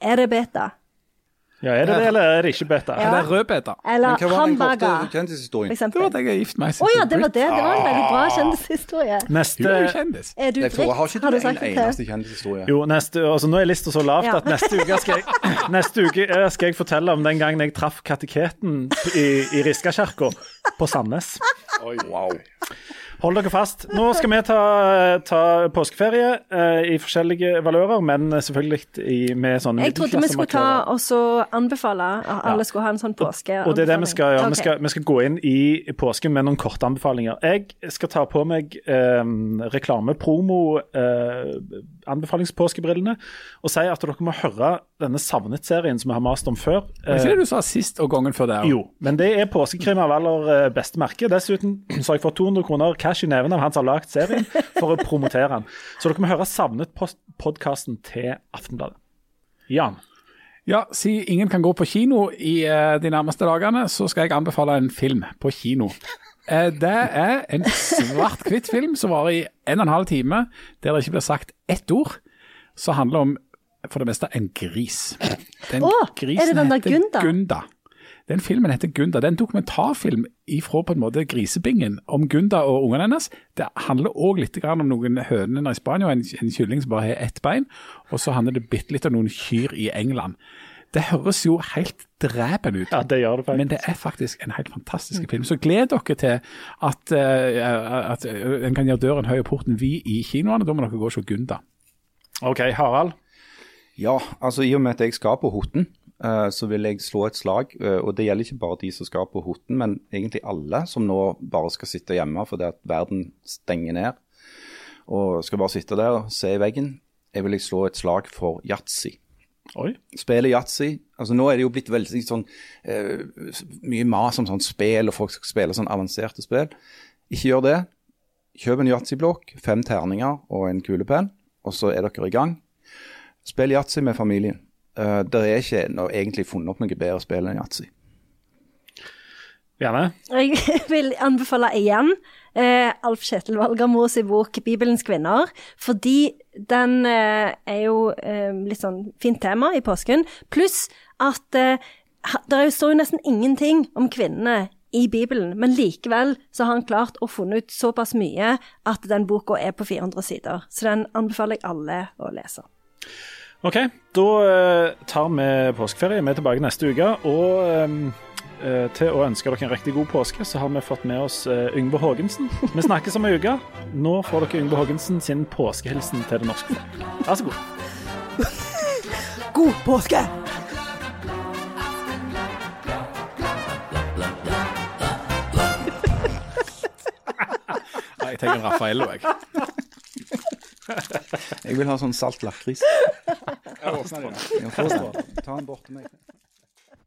er det beta? Ja, Er det det, eller er det ikke beta? Ja. Det rød rødbeta. Eller hamburger? Det var at jeg er gift med ei Å ja, det var det. Det var en veldig bra kjendishistorie. Neste Hun er kjendis. Er du jeg har ikke Har du en det eneste kjendishistorie. Jo, neste, altså nå er lista så lavt Ja. at neste uke skal jeg, neste uke skal jeg fortelle om den gangen jeg traff kateketen i, i Riskakirka på Sandnes. Wow. Hold dere fast. Nå skal vi ta, ta påskeferie eh, i forskjellige valører, men selvfølgelig i, med sånne Jeg trodde vi skulle ta og så anbefale at alle skulle ha en sånn påske. Og det er det vi skal gjøre. Okay. Vi, skal, vi skal gå inn i påsken med noen korte anbefalinger. Jeg skal ta på meg eh, reklame-promo, eh, anbefalingspåskebrillene, og si at dere må høre denne Savnet-serien som vi har mast om før. Var ikke Eh, det du sa sist og gangen før det? også? jo, men det er påskekrim av aller eh, beste merke. Dessuten så har jeg fått 200 kroner cash i neven av han som har lagd serien, for å promotere den. Så dere må høre Savnet-podkasten til Aftenbladet. Jan. Ja, siden ingen kan gå på kino i eh, de nærmeste dagene, så skal jeg anbefale en film på kino. Eh, det er en svart-hvitt film som varer i en og en halv time, der det ikke blir sagt ett ord. Som handler om, for det meste, en gris. Den Å, er det den der heter Gunda? Gunda. Den filmen heter Gunda. Det er en dokumentarfilm ifra på en måte grisebingen om Gunda og ungene hennes. Det handler òg litt om noen høner i Spania en, en kylling som bare har ett bein. Og så handler det bitte litt om noen kyr i England. Det høres jo helt drepen ut. Ja, det gjør det faktisk. Men det er faktisk en helt fantastisk film. Så gled dere til at, uh, at eh, en kan gjøre døren høy og porten vid i kinoene. Da må dere gå og se Gunda. OK, Harald. Ja, altså i og med at jeg skal på Hoten, uh, så vil jeg slå et slag. Uh, og det gjelder ikke bare de som skal på Hoten, men egentlig alle som nå bare skal sitte hjemme fordi at verden stenger ned. Og skal bare sitte der og se i veggen. Jeg vil slå et slag for yatzy. Oi. Spille yatzy. Altså nå er det jo blitt veldig sånn eh, mye mas om sånn spill, og folk skal spille sånn avanserte spill. Ikke gjør det. Kjøp en yatzyblokk, fem terninger og en kulepenn, og så er dere i gang. Spill yatzy med familien. Uh, det er ikke noe, egentlig funnet opp noe bedre spill enn yatzy. Gjerne. Jeg vil anbefale igjen eh, Alf Kjetil Valgermos i bok 'Bibelens kvinner', fordi den eh, er jo eh, litt sånn fint tema i påsken. Pluss at eh, det står jo nesten ingenting om kvinnene i Bibelen, men likevel så har han klart å funne ut såpass mye at den boka er på 400 sider. Så den anbefaler jeg alle å lese. OK, da tar vi påskeferie. Vi er tilbake neste uke. Og til å ønske dere en riktig god påske, så har vi fått med oss eh, Yngve Haagensen. Vi snakkes om ei uke. Nå får dere Yngve Haagensen sin påskehilsen til det norske folk. Vær så god. God påske! Jeg tenker Raffaello, jeg. Jeg vil ha sånn salt lakris. Ta den bort til meg.